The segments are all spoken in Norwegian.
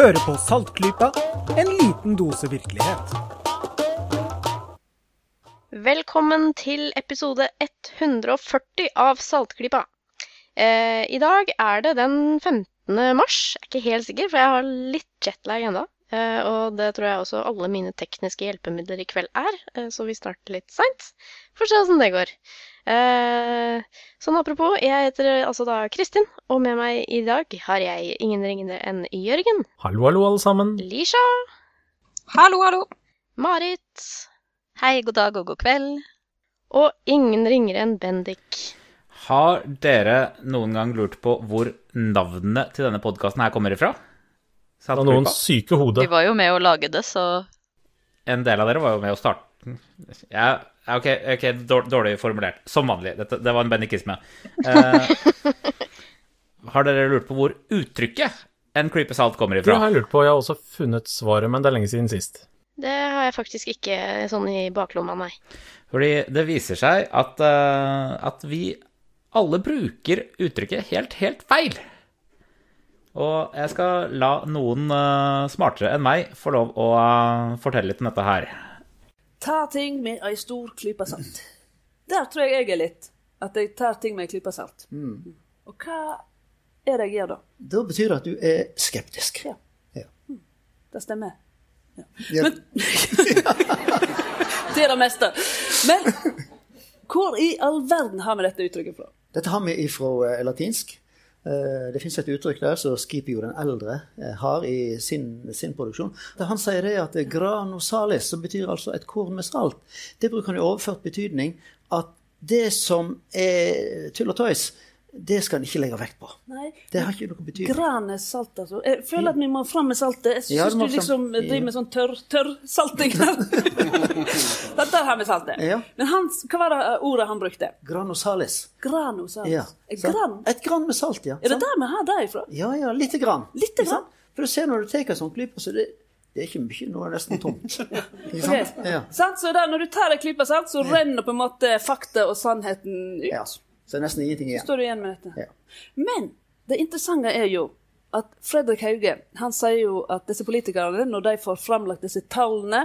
Hører på Saltklypa, en liten dose virkelighet. Velkommen til episode 140 av Saltklypa. Eh, I dag er det den 15. mars. Jeg er ikke helt sikker, for jeg har litt jetlag ennå. Eh, og det tror jeg også alle mine tekniske hjelpemidler i kveld er, eh, så vi starter litt seint. Får se åssen det går. Eh, sånn apropos, jeg heter altså da Kristin, og med meg i dag har jeg ingen ringende enn Jørgen, Hallo, hallo, alle sammen. Lisha, Hallo, hallo. Marit Hei, god dag og god kveld. og ingen ringere enn Bendik. Har dere noen gang lurt på hvor navnene til denne podkasten her kommer ifra? Det var noen syke hoder. Vi var jo med å lage det, så En del av dere var jo med å starte Jeg ja, ok, ok, dårlig formulert. Som vanlig. Dette, det var en benikisme. Uh, har dere lurt på hvor uttrykket 'en creepy salt' kommer Det ifra? har jeg lurt på. Jeg har også funnet svaret, men det er lenge siden sist. Det har jeg faktisk ikke sånn i baklomma, nei. Fordi det viser seg at, uh, at vi alle bruker uttrykket helt, helt feil. Og jeg skal la noen uh, smartere enn meg få lov å uh, fortelle litt om dette her. Ta ting med ei stor klype salt. Der tror jeg jeg er litt. At jeg tar ting med ei klype salt. Og hva er det jeg gjør da? Da betyr det at du er skeptisk. Ja. Ja. Det stemmer. Ja. Men Det er det meste. Men hvor i all verden har vi dette uttrykket fra? Dette har vi ifra eh, latinsk. Eh, Det finnes et uttrykk der som Scipio den eldre eh, har i sin, sin produksjon. Der han sier det at 'grano granosalis, som betyr altså et korn med salt, det bruker han i overført betydning at det som er tull og tøys, det skal en ikke legge vekt på. Nei, Det har ikke noe betydning. gran er salt, altså. Jeg føler at vi må fram med saltet. Jeg syns ja, du liksom fram. driver med sånn tørr-tørr-salting her. Dette har vi saltet. Ja. Men han, hva var det ordet han brukte? Granosalis. Granosalis. Ja. Et gran? Et gran med salt, ja. Er det der vi har det ifra? Ja, ja, lite grann. Lite gran? grann? For du ser når du tar en sånn klype, så det, det er ikke mye, nå er det nesten tomt. Sant? Ja. Så da, når du tar en klype salt, så renner på en måte fakta og sannheten ut. ja. Så det er nesten ingenting igjen. Står du igjen med dette. Ja. Men det interessante er jo at Fredrik Hauge han sier jo at disse politikerne, når de får framlagt disse tallene,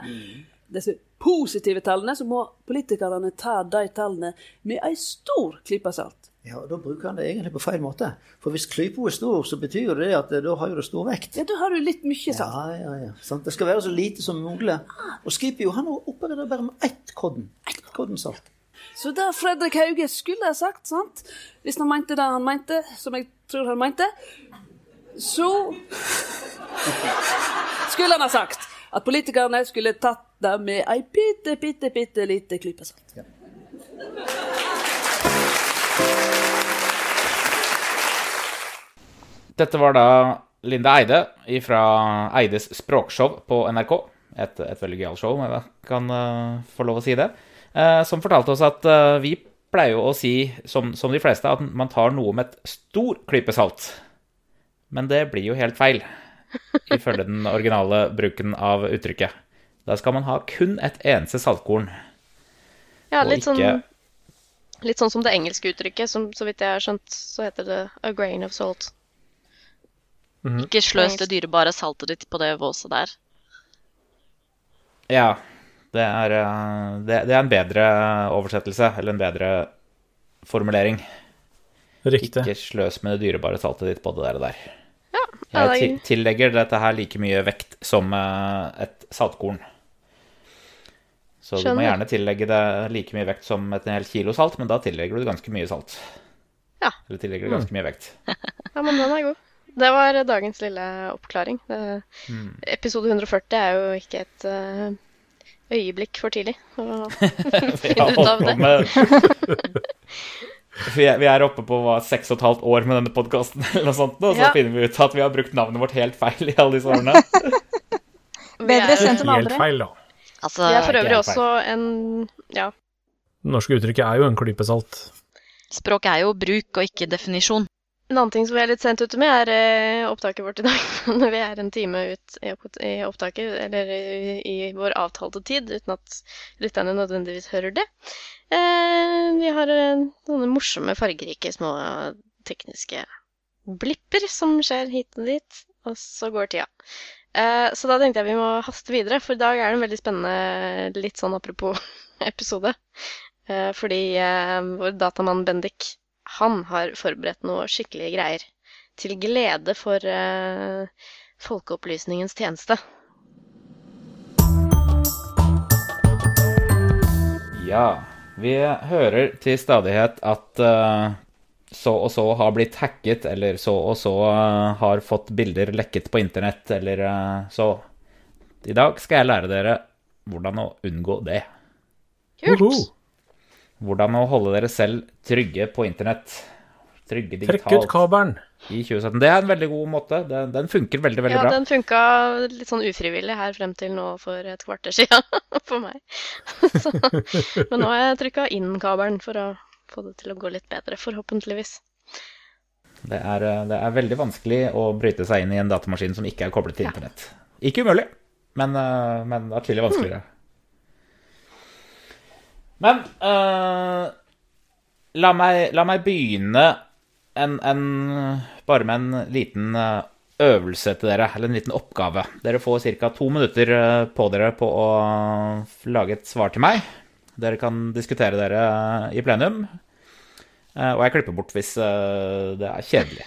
disse positive tallene, så må politikerne ta de tallene med ei stor klype salt. Ja, og Da bruker han det egentlig på feil måte. For hvis klypa er stor, så betyr det at eh, da har jo det stor vekt. Ja, da har du litt mye salt. Ja, ja, ja. Sant? Det skal være så lite som mulig. Og Skipio han opererer bare med ett kodden. Ett kodden salt. Så det Fredrik Hauge skulle ha sagt, sant? hvis han mente det han mente, som jeg tror han mente, så skulle han ha sagt at politikerne skulle tatt det med ei bitte, bitte, bitte lite klype salt. Dette var da Linda Eide fra Eides språkshow på NRK. Et, et veldig gøyalt show, om jeg kan uh, få lov å si det. Eh, som fortalte oss at eh, vi pleier jo å si, som, som de fleste, at man tar noe med et stor klype salt. Men det blir jo helt feil, ifølge den originale bruken av uttrykket. Da skal man ha kun et eneste saltkorn. Ja, Og litt sånn, litt sånn som det engelske uttrykket, som så vidt jeg har skjønt, så heter det a grain of salt. Ikke sløs det dyrebare saltet ditt på det våset der. Ja, det er, eh, det, det er en bedre oversettelse, eller en bedre formulering. Riktig. Ikke sløs med det dyrebare saltet ditt på det der. og der. Ja, ja, Jeg det er, tillegger dette her like mye vekt som eh, et saltkorn. Så du må gjerne tillegge det like mye vekt som et helt kilo salt, men da tillegger du ganske mye salt. Ja. Eller tillegger du ganske mye vekt. ja, men den er god. Det var dagens lille oppklaring. Det, Mm. Episode 140 er jo ikke et eh, øyeblikk for tidlig å finne ut av det. med vi er, oppe på hva, seks og et halvt år med denne podkasten, eller noe sånt, nå, så Ja. finner vi ut at vi har brukt navnet vårt helt feil i alle disse årene. Bedre sendt enn enn Helt feil, da. Altså, vi er for øvrig også en Ja. Det norske uttrykket er jo en klype salt. språk er jo bruk og ikke definisjon. En annen ting som vi er litt sent ute med, er eh, opptaket vårt i dag. Når vi er en time ut i, opptaket, eller i, vår avtalte tid, uten at lytterne nødvendigvis hører det. Eh, vi har eh, sånne morsomme, fargerike, små tekniske blipper som skjer hit og dit. og så går tida. Så da tenkte jeg vi må haste videre, for i dag er det en veldig spennende, litt sånn apropos episode. Fordi vår datamann Bendik, han har forberedt noe skikkelig greier. Til glede for uh, folkeopplysningens tjeneste. Ja, vi hører til stadighet at uh, så og så har blitt hacket, eller så og så uh, har fått bilder lekket på internett, eller uh, så. I dag skal jeg lære dere hvordan å unngå det. Kult! Hvordan å holde dere selv trygge på internett. Trygge Trekk ut digitalt kabelen. i 2017. Det er en veldig god måte. Den, den funker veldig, veldig Ja, bra. den funka litt sånn ufrivillig her frem til nå for et kvarter siden for meg. Så, men nå har jeg trykka inn kabelen for å få det til å gå litt bedre, forhåpentligvis. Det er, det er veldig vanskelig å bryte seg inn i en datamaskin som ikke er koblet til internett. Ikke umulig, men, eh, men atskillig vanskeligere. Men uh, la, meg, la meg begynne en, en, bare med en liten eh, øvelse til dere, eller en liten oppgave. Dere får ca. to minutter eh, på dere på å lage et svar til meg. Dere kan diskutere dere i plenum. Uh, og jeg klipper bort hvis uh, det er kjedelig.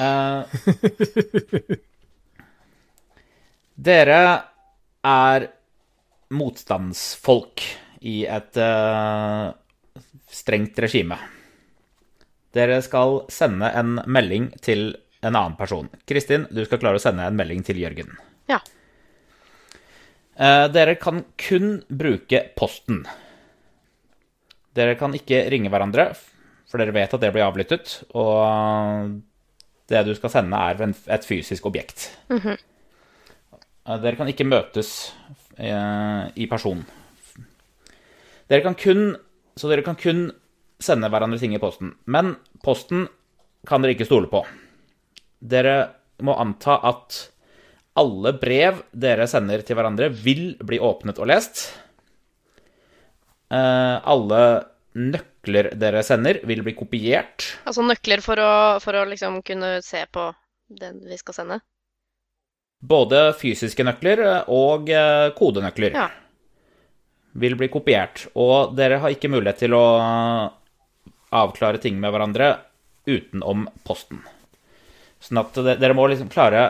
Uh, dere er motstandsfolk i et uh, strengt regime. Dere skal sende en melding til en annen person. Kristin, du skal klare å sende en melding til Jørgen. Ja. Uh, dere kan kun bruke posten. Dere kan ikke ringe hverandre, for dere vet at det blir avlyttet. Og det du skal sende, er et fysisk objekt. Eh, Dere kan ikke møtes i person. Dere kan kun Så dere kan kun sende hverandre ting i posten. Men posten kan dere ikke stole på. Dere må anta at alle brev dere sender til hverandre, vil bli åpnet og lest. Eh, alle nøkler dere sender, vil bli kopiert. Altså nøkler for å, for å liksom kunne se på den vi skal sende. Både fysiske nøkler og eh, kodenøkler Ja. Vil bli kopiert. Og dere har ikke mulighet til å avklare ting med hverandre utenom posten. Sånn at dere må liksom klare,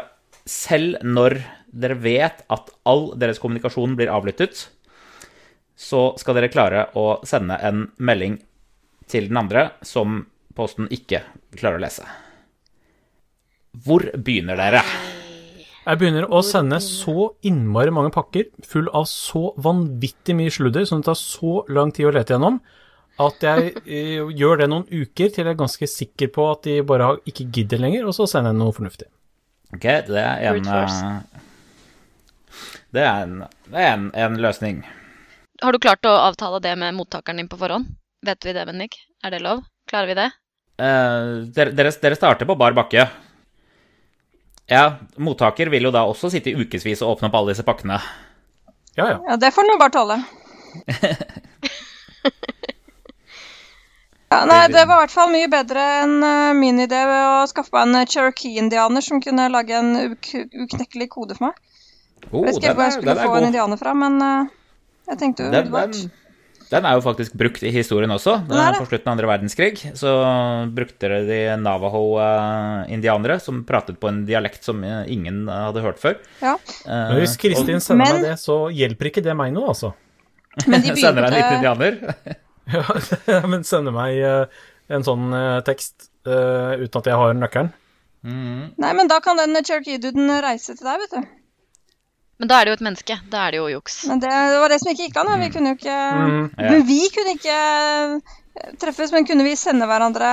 selv når dere vet at all deres kommunikasjon blir avlyttet, så skal dere klare å sende en melding til den andre som posten ikke klarer å lese. Hvor begynner dere? Jeg begynner å sende så innmari mange pakker full av så vanvittig mye sludder som det tar så lang tid å lete gjennom, at jeg eh, gjør det noen uker til jeg er ganske sikker på at de bare har- ikke gidder lenger, og så sender jeg noe fornuftig. Ok, det er en eh, Det er en, det er en, en løsning. Har du klart å avtale det med mottakeren din på forhånd? Vet vi det, Bendik? Er det lov? Klarer vi det? Eh, dere, dere starter på bar bakke. Ja, mottaker vil jo da også sitte i ukevis og åpne opp alle disse pakkene. Ja, ja. Ja, det får du bare tåle. Ja, nei, det var i hvert fall mye bedre enn eh, min idé ved å skaffe meg en Cherokee-indianer som kunne lage en uknekkelig kode for meg. Oh, Jeg vet ikke hvor jeg skulle få en god. indianer fra, men uh, jeg tenkte Den, umiddelbart. Den, er jo faktisk brukt i historien også. Den er det. På slutten av andre verdenskrig så brukte de Navaho-indianere som pratet på en dialekt som ingen hadde hørt før. Ja. Men hvis Kristin sender Men- meg det, så hjelper ikke det meg noe, altså. Men de Sender deg en liten indianer. Ja, men sender meg eh, en sånn eh, tekst uten at jeg har nøkkelen. Nei, men da kan den Cherokee-duden reise til deg, vet du. Men da er det jo et menneske. Da er det jo juks. Men det, det var det som ikke gikk an. ja. Vi kunne jo ikke Mm. Ja. Men vi kunne ikke eh, treffes, men kunne vi sende hverandre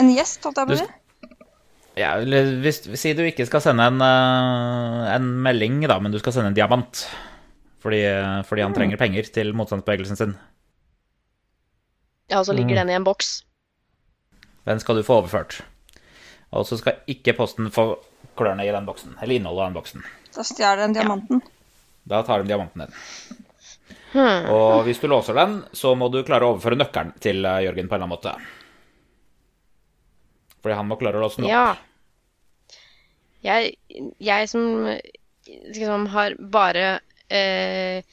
en gjest, holdt jeg på å si? Ja, hvis, Si du ikke skal sende en, eh, en melding, da, men du skal sende en diamant. Fordi, fordi han trenger penger til motstandsbevegelsen sin. Ja, og så ligger den i en boks. Den skal du få overført. Og så skal ikke posten få klørne i den boksen, eller innholdet av den boksen. Da stjeler den diamanten. Da tar de diamanten din. Hmm. Og hvis du låser den, så må du klare å overføre nøkkelen til eh, Jørgen på en eller annen måte. Fordi han må klare å låse den opp. Ja. Jeg, jeg som liksom har bare eh,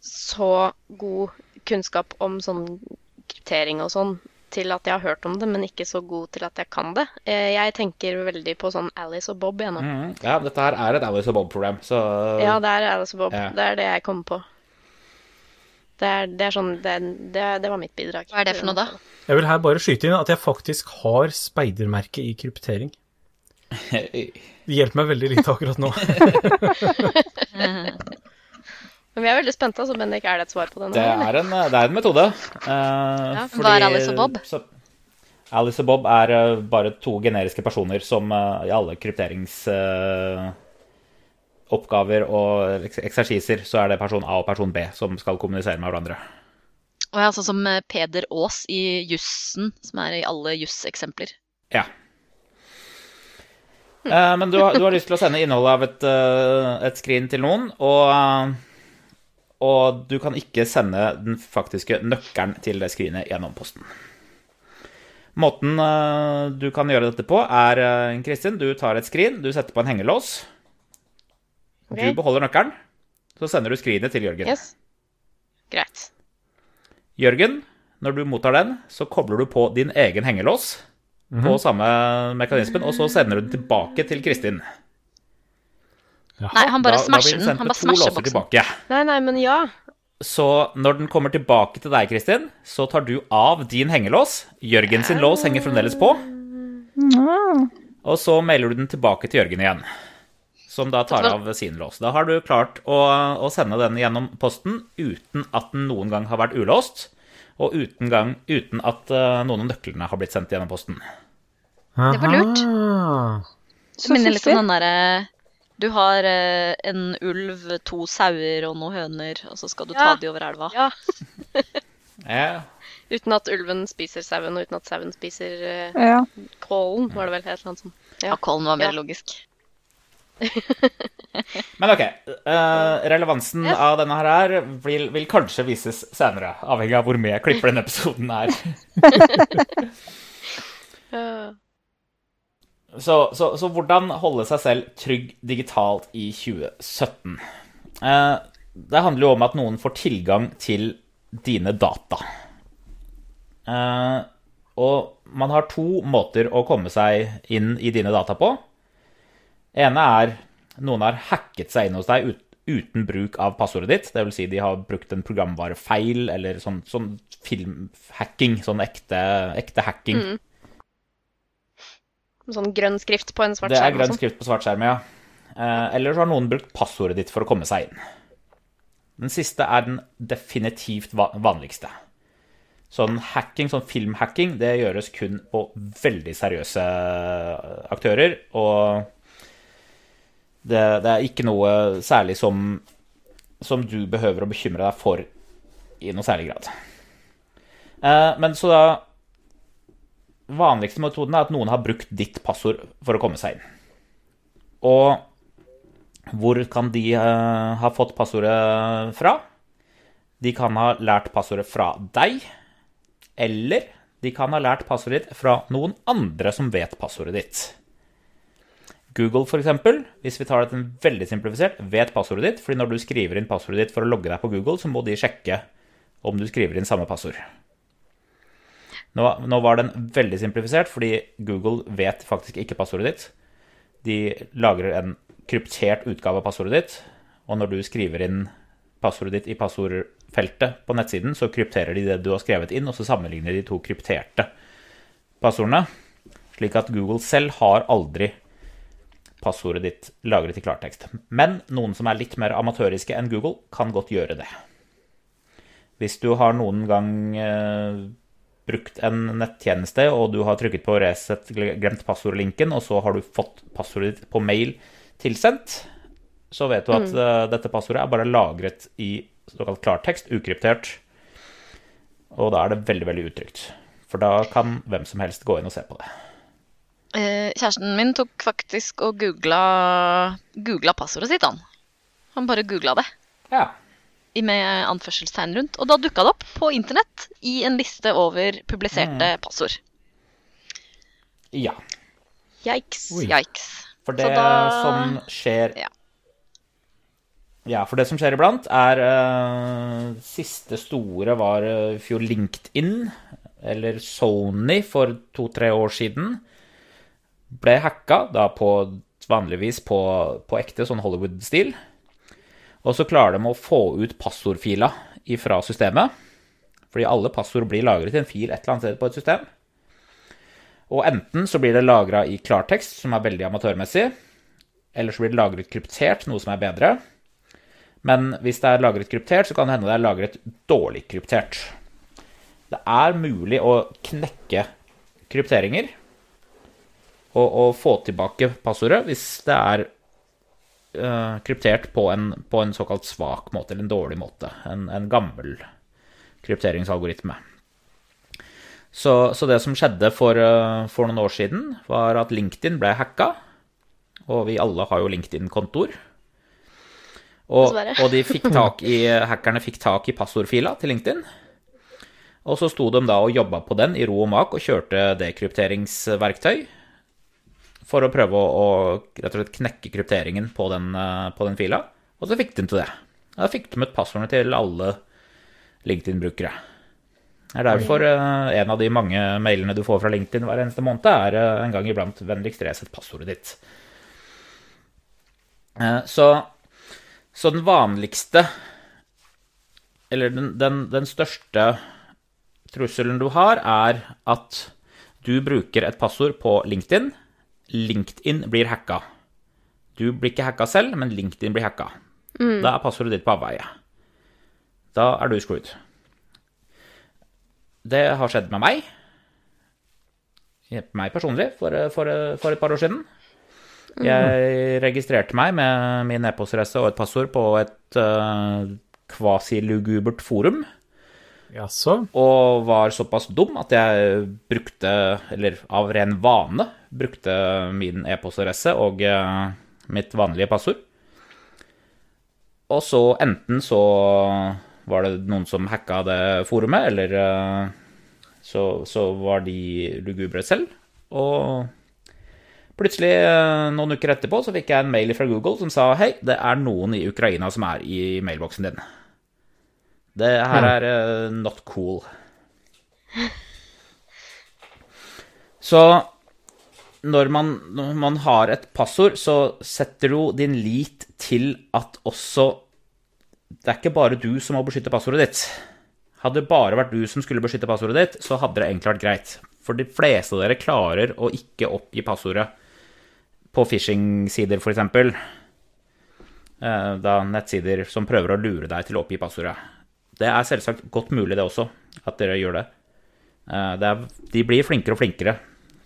så god kunnskap om sånn kryptering og sånn, til at jeg har hørt om det, men ikke så god til at jeg kan det. Eh, jeg tenker veldig på sånn Alice og Bob igjen nå. Mhm. Ja, dette her er et Alice og Bob-program, så Ja, det er Alice og Bob. Ja. Det er det jeg kommer på. Det er, det er sånn det, det, det var mitt bidrag. Hva er det for noe, da? Jeg vil her bare skyte inn at jeg faktisk har speidermerke i kryptering. Det hjelper meg veldig lite akkurat nå. Men vi er veldig spente, altså, Bendik. Er det et svar på det nå? Det er en, det er en metode. Eh, fordi- Hva er Alice og Bob? Så, Alice og Bob er uh, bare to generiske personer som uh, i alle krypteringsoppgaver og eks- eksersiser, så er det person A og person B som skal kommunisere med hverandre. Og jeg er sånn som Peder Aas i jussen, som er i alle jusseksempler. Ja. Eh, men du har, du har lyst til å sende innholdet av et, et skrin til noen, og, og du kan ikke sende den faktiske nøkkelen til det skrinet gjennom posten. Måten eh, du kan gjøre dette på, er eh, Kristin, du tar et skrin, du setter på en hengelås. Du beholder nøkkelen, så sender du skrinet til Jørgen. Yes. Greit. Jørgen, når du mottar den, så kobler du på din egen hengelås på samme mekanismen, og så sender du den tilbake til Kristin. Nei, han bare Da- da blir smasher den den. sendt med to smasher låser boksen. tilbake. Nei, nei, men ja. Så når den kommer tilbake til deg, Kristin, så tar du av din hengelås. Jørgen sin lås henger fremdeles på. Og så mailer du den tilbake til Jørgen igjen, som da tar av sin lås. Da har du klart å, å sende den gjennom posten uten at den noen gang har vært ulåst, og uten, gang, uten at uh, noen av nøklene har blitt sendt gjennom posten. Det var lurt. Det minner litt om den derre Du har eh, en ulv, to sauer og noen høner, og så skal du ta Ja. de over elva. Ja. Ja, Uten at ulven spiser sauen, og uten at sauen spiser eh, Ja. kålen, var det vel et eller annet sånt. Ja, Kollen var mer Ja. logisk. Men ok, eh, relevansen av denne her er, vil, vil kanskje vises senere, avhengig av hvor mye jeg klipper denne episoden er. Ja. Så, så, så hvordan holde seg selv trygg digitalt i 2017? Eh, det handler jo om at noen får tilgang til dine data. Eh, og man har to måter å komme seg inn i dine data på. ene er noen har hacket seg inn hos deg ut, uten bruk av passordet ditt. Vil si de har brukt en programvarefeil eller sånn, sånn filmhacking. Sånn ekte, ekte hacking. Sånn grønn skrift på en svart Det er skjerm. grønn sånn. skrift på svart skjerm, ja. Eh, Eller så har noen brukt passordet ditt for å komme seg inn. Den siste er den definitivt vanligste. Sånn hacking, sånn filmhacking, det gjøres kun på veldig seriøse aktører. Og det, det er ikke noe særlig som, som du behøver å bekymre deg for i noe særlig grad. Eh, Men så da vanligste metoden er at noen har brukt ditt passord for å komme seg inn. Og hvor kan de eh, ha fått passordet fra? De kan ha lært passordet fra deg, eller de kan ha lært passordet ditt fra noen andre som vet passordet ditt. Google, eksempel, hvis vi tar det veldig simplifisert, vet passordet ditt, fordi når du skriver inn passordet ditt for å logge deg på Google, så må de sjekke om du skriver inn samme passord. Nå, nå var den veldig simplifisert, fordi Google vet faktisk ikke passordet ditt. De lagrer en kryptert utgave av passordet ditt, og når du skriver inn passordet ditt i passordfeltet på nettsiden, så krypterer de det du har skrevet inn, og så sammenligner de to krypterte passordene. Slik at Google selv har aldri passordet ditt lagret i klartekst. Men noen som er litt mer amatøriske enn Google, kan godt gjøre det. Hvis du har noen gang eh, brukt en nettjeneste, og du har trykket på reset, glemt passordlinken, og så har du fått passordet ditt på mail tilsendt, så vet du at eh, dette passordet er bare lagret i såkalt klartekst, ukryptert. Og da er det veldig, veldig utrygt. For da kan hvem som helst gå inn og se på det. Eh, kjæresten min tok faktisk og googla, googla passordet sitt, han. Han bare googla det. Ja. I- Med anførselstegn rundt. Og da dukka det opp på internett i en liste over publiserte passord. Ja. Yikes. Oi. Yikes. For det da- som skjer Ja. Ja, for det som skjer iblant, er uh, Siste store var i uh, fjor LinkedIn, eller Sony for to-tre år siden. Ble hacka, da på vanligvis på, på ekte, sånn Hollywood-stil. Og så klarer de å få ut passordfila fra systemet. Fordi alle passord blir lagret i en fil et eller annet sted på et system. Og enten så blir det lagra i klartekst, som er veldig amatørmessig, eller så blir det lagret kryptert, noe som er bedre. Men hvis det er lagret kryptert, så kan det hende det er lagret dårlig kryptert. Det er mulig å knekke krypteringer og, og få tilbake passordet hvis det er eh, kryptert på en, på en såkalt svak måte, eller en dårlig måte. En, en gammel krypteringsalgoritme. Så, så det som skjedde for, uh, for noen år siden, var at LinkedIn ble hacka. Og vi alle har jo LinkedIn-kontoer. Og, og de fikk i, hackerne fikk tak i passordfila til LinkedIn. Og så sto de da og jobba på den i ro og mak og kjørte dekrypteringsverktøy for å prøve å, å rett og slett knekke krypteringen på den, eh, på den fila. Og så fikk de til det. Da fikk de ut passordene til alle LinkedIn-brukere. Det er derfor eh, en av de mange mailene du får fra LinkedIn hver eneste måned, er eh, en gang iblant 'vennligst resett passordet ditt'. Så, så den vanligste Eller den, den, den største trusselen du har, er at du bruker et passord på LinkedIn. LinkedIn blir hacka. Du blir ikke hacka selv, men LinkedIn blir hacka. Da er passordet ditt på avveie. Da er du screwed. Det har skjedd med meg. Meg personlig, for, for, for et par år siden. Jeg registrerte meg med min e-postadresse og et passord på et uh, kvasilugubert forum. Jaså? Og var såpass dum at jeg brukte, eller av ren vane, brukte min e-postadresse og eh, mitt vanlige passord. Og så enten så var det noen som hacka det forumet, eller eh, så, så var de lugubre selv. Og plutselig, eh, noen uker etterpå, så fikk jeg en mail fra Google som sa hei, det er noen i Ukraina som er i mailboksen din. Det her er uh, not cool. Så når man, når man har et passord, så setter du din lit til at også Det er ikke bare du som må beskytte passordet ditt. Hadde det bare vært du som skulle beskytte passordet ditt, så hadde det egentlig vært greit. For de fleste av dere klarer å ikke oppgi passordet på phishing-sider, f.eks. Eh, Da nettsider som prøver å lure deg til å oppgi passordet. Det er selvsagt godt mulig, det også, at dere gjør det. Eh, det er, de blir flinkere og flinkere,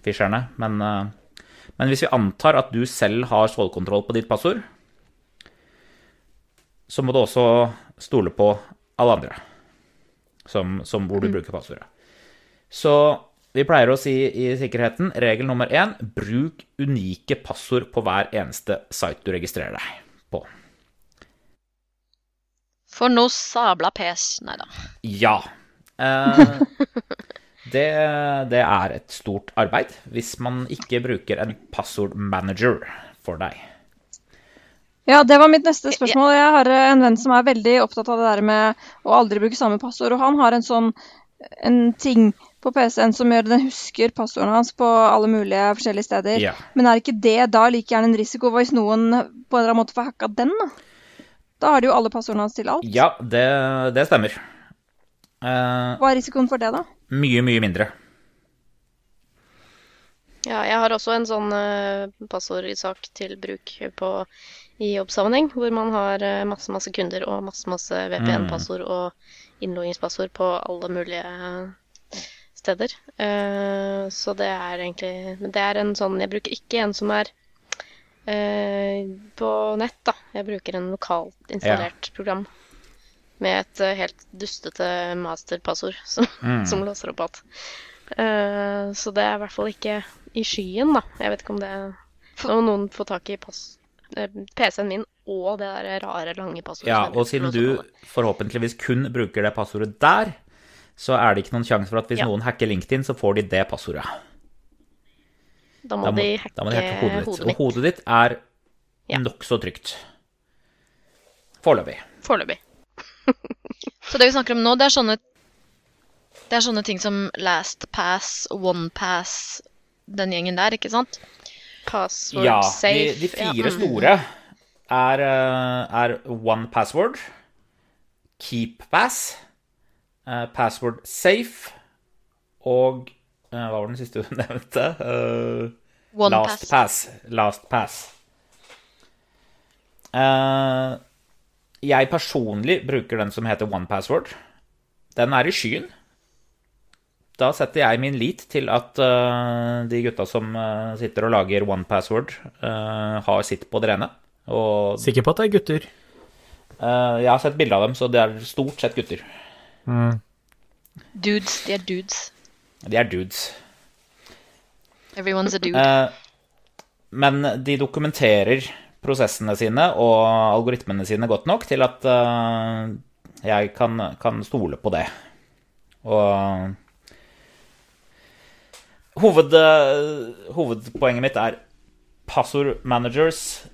fischerne. Men, eh, men hvis vi antar at du selv har stålkontroll på ditt passord, så må du også stole på alle andre som, som hvor du bruker passordet. Så vi pleier å si i sikkerheten regel nummer én bruk unike passord på hver eneste site du registrerer deg på. For noe sabla pes. Nei da. Ja. Eh, det, det er et stort arbeid hvis man ikke bruker en passordmanager for deg. Ja, det var mitt neste spørsmål. Jeg har en venn som er veldig opptatt av det der med å aldri bruke samme passord, og han har en sånn en ting på PC-en som gjør den husker passordene hans på alle mulige forskjellige steder. Ja. Men er ikke det da like gjerne en risiko hvis noen på en eller annen måte får hacka den? Da Da har de jo alle passordene hans til alt. Ja, det, det stemmer. Uh, Hva er risikoen for det, da? mye, mye mindre. Ja, jeg har også en sånn uh, passordsak til bruk på, i jobbsammenheng, hvor man har uh, masse, masse kunder og masse, masse VPN-passord og innloggingspassord på alle mulige steder. Uh, så det er egentlig Men det er en sånn Jeg bruker ikke en som er eh, på nett, da. Jeg bruker en lokalt installert program med et eh, helt dustete masterpassord som, Mm. som låser opp alt. Eh, så det er i hvert fall ikke i skyen, da. Jeg vet ikke om det Når noen får tak i pass, eh, PC-en min og det der rare, lange passordet Ja, og siden du forhåpentligvis kun bruker det passordet der, så er det ikke noen sjanse for at hvis Ja. noen hacker LinkedIn, så får de det passordet. Da må, de hacke, da må de hacke hodet ditt. hodet Og hodet ditt er Ja. nokså trygt. Foreløpig. Foreløpig. Så det vi snakker om nå, det er sånne Det er sånne ting som last pass, one pass, den gjengen der, ikke sant? Password Ja, de, safe. de fire ja. mm. store er, eh, er One Password, Keep Pass, eh, Password Safe og Hva var den siste du nevnte? Uh, One last pass. pass. Last Pass. Uh, jeg personlig bruker den som heter One Password. Den er i skyen. Da setter jeg min lit til at uh, de gutta som eh, sitter og lager One Password, eh, har sitt på det rene. Og Sikker på at det er gutter. eh, jeg har sett bilde av dem, så det er stort sett gutter. Dudes, de er dudes. De er dudes. Everyone's a dude. Eh, men de dokumenterer prosessene sine og algoritmene sine godt nok til at eh, jeg kan, kan stole på det. Og hoved, eh, hovedpoenget mitt er passord managers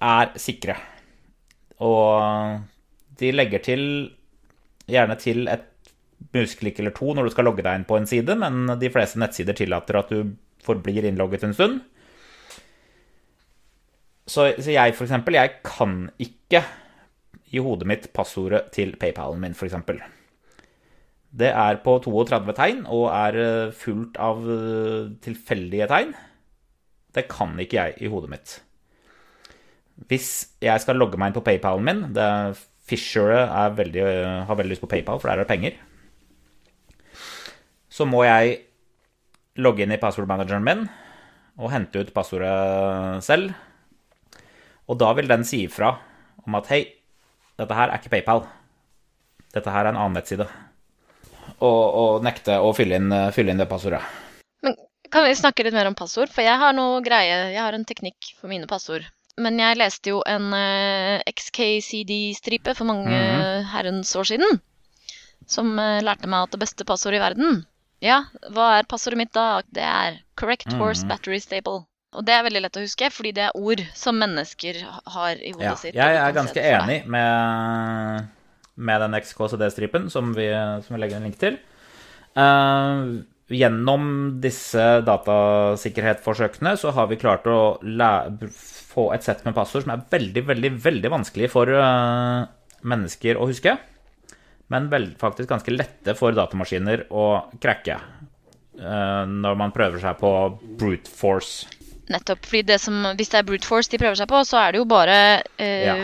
er sikre. Og de legger til gjerne til et musklikk eller to når du skal logge deg inn på en side, men de fleste nettsider tillater at du forblir innlogget en stund. Så, så jeg, for eksempel, jeg kan ikke i hodet mitt passordet til PayPalen min, for eksempel. Det er på 32 tegn og er eh, fullt av eh, tilfeldige tegn. Det kan ikke jeg i hodet mitt. Hvis jeg skal logge meg inn på PayPalen min det Fisher er veldig, har veldig lyst på PayPal, for der er det penger. Så må jeg logge inn i passordmanageren min og hente ut passordet selv. Og da vil den si ifra om at hei, dette her er ikke PayPal. Dette her er en annen nettside. Og, og nekte å fylle inn, fylle inn det passordet. Men kan vi snakke litt mer om passord? For jeg har noe greie, jeg har en teknikk for mine passord. Men jeg leste jo en eh, XKCD-stripe for mange Mhm. herrens år siden. Som eh, lærte meg at det beste passordet i verden Ja, hva er passordet mitt da? Det er correct horse Mhm. battery stable. Og det er veldig lett å huske, fordi det er ord som mennesker har i hodet Ja, sitt. jeg er ganske enig med, med den XKCD-stripen som, vi- som vi legger en link til. Uh, gjennom disse datasikkerhetsforsøkene så har vi klart å få et sett med passord som er veldig, veldig, veldig vanskelig for uh, mennesker å huske. Men vel, faktisk ganske lette for datamaskiner å krekke uh, når man prøver seg på brute force. Nettopp. fordi det som, Hvis det er brute force de prøver seg på, så er det jo bare uh, Ja.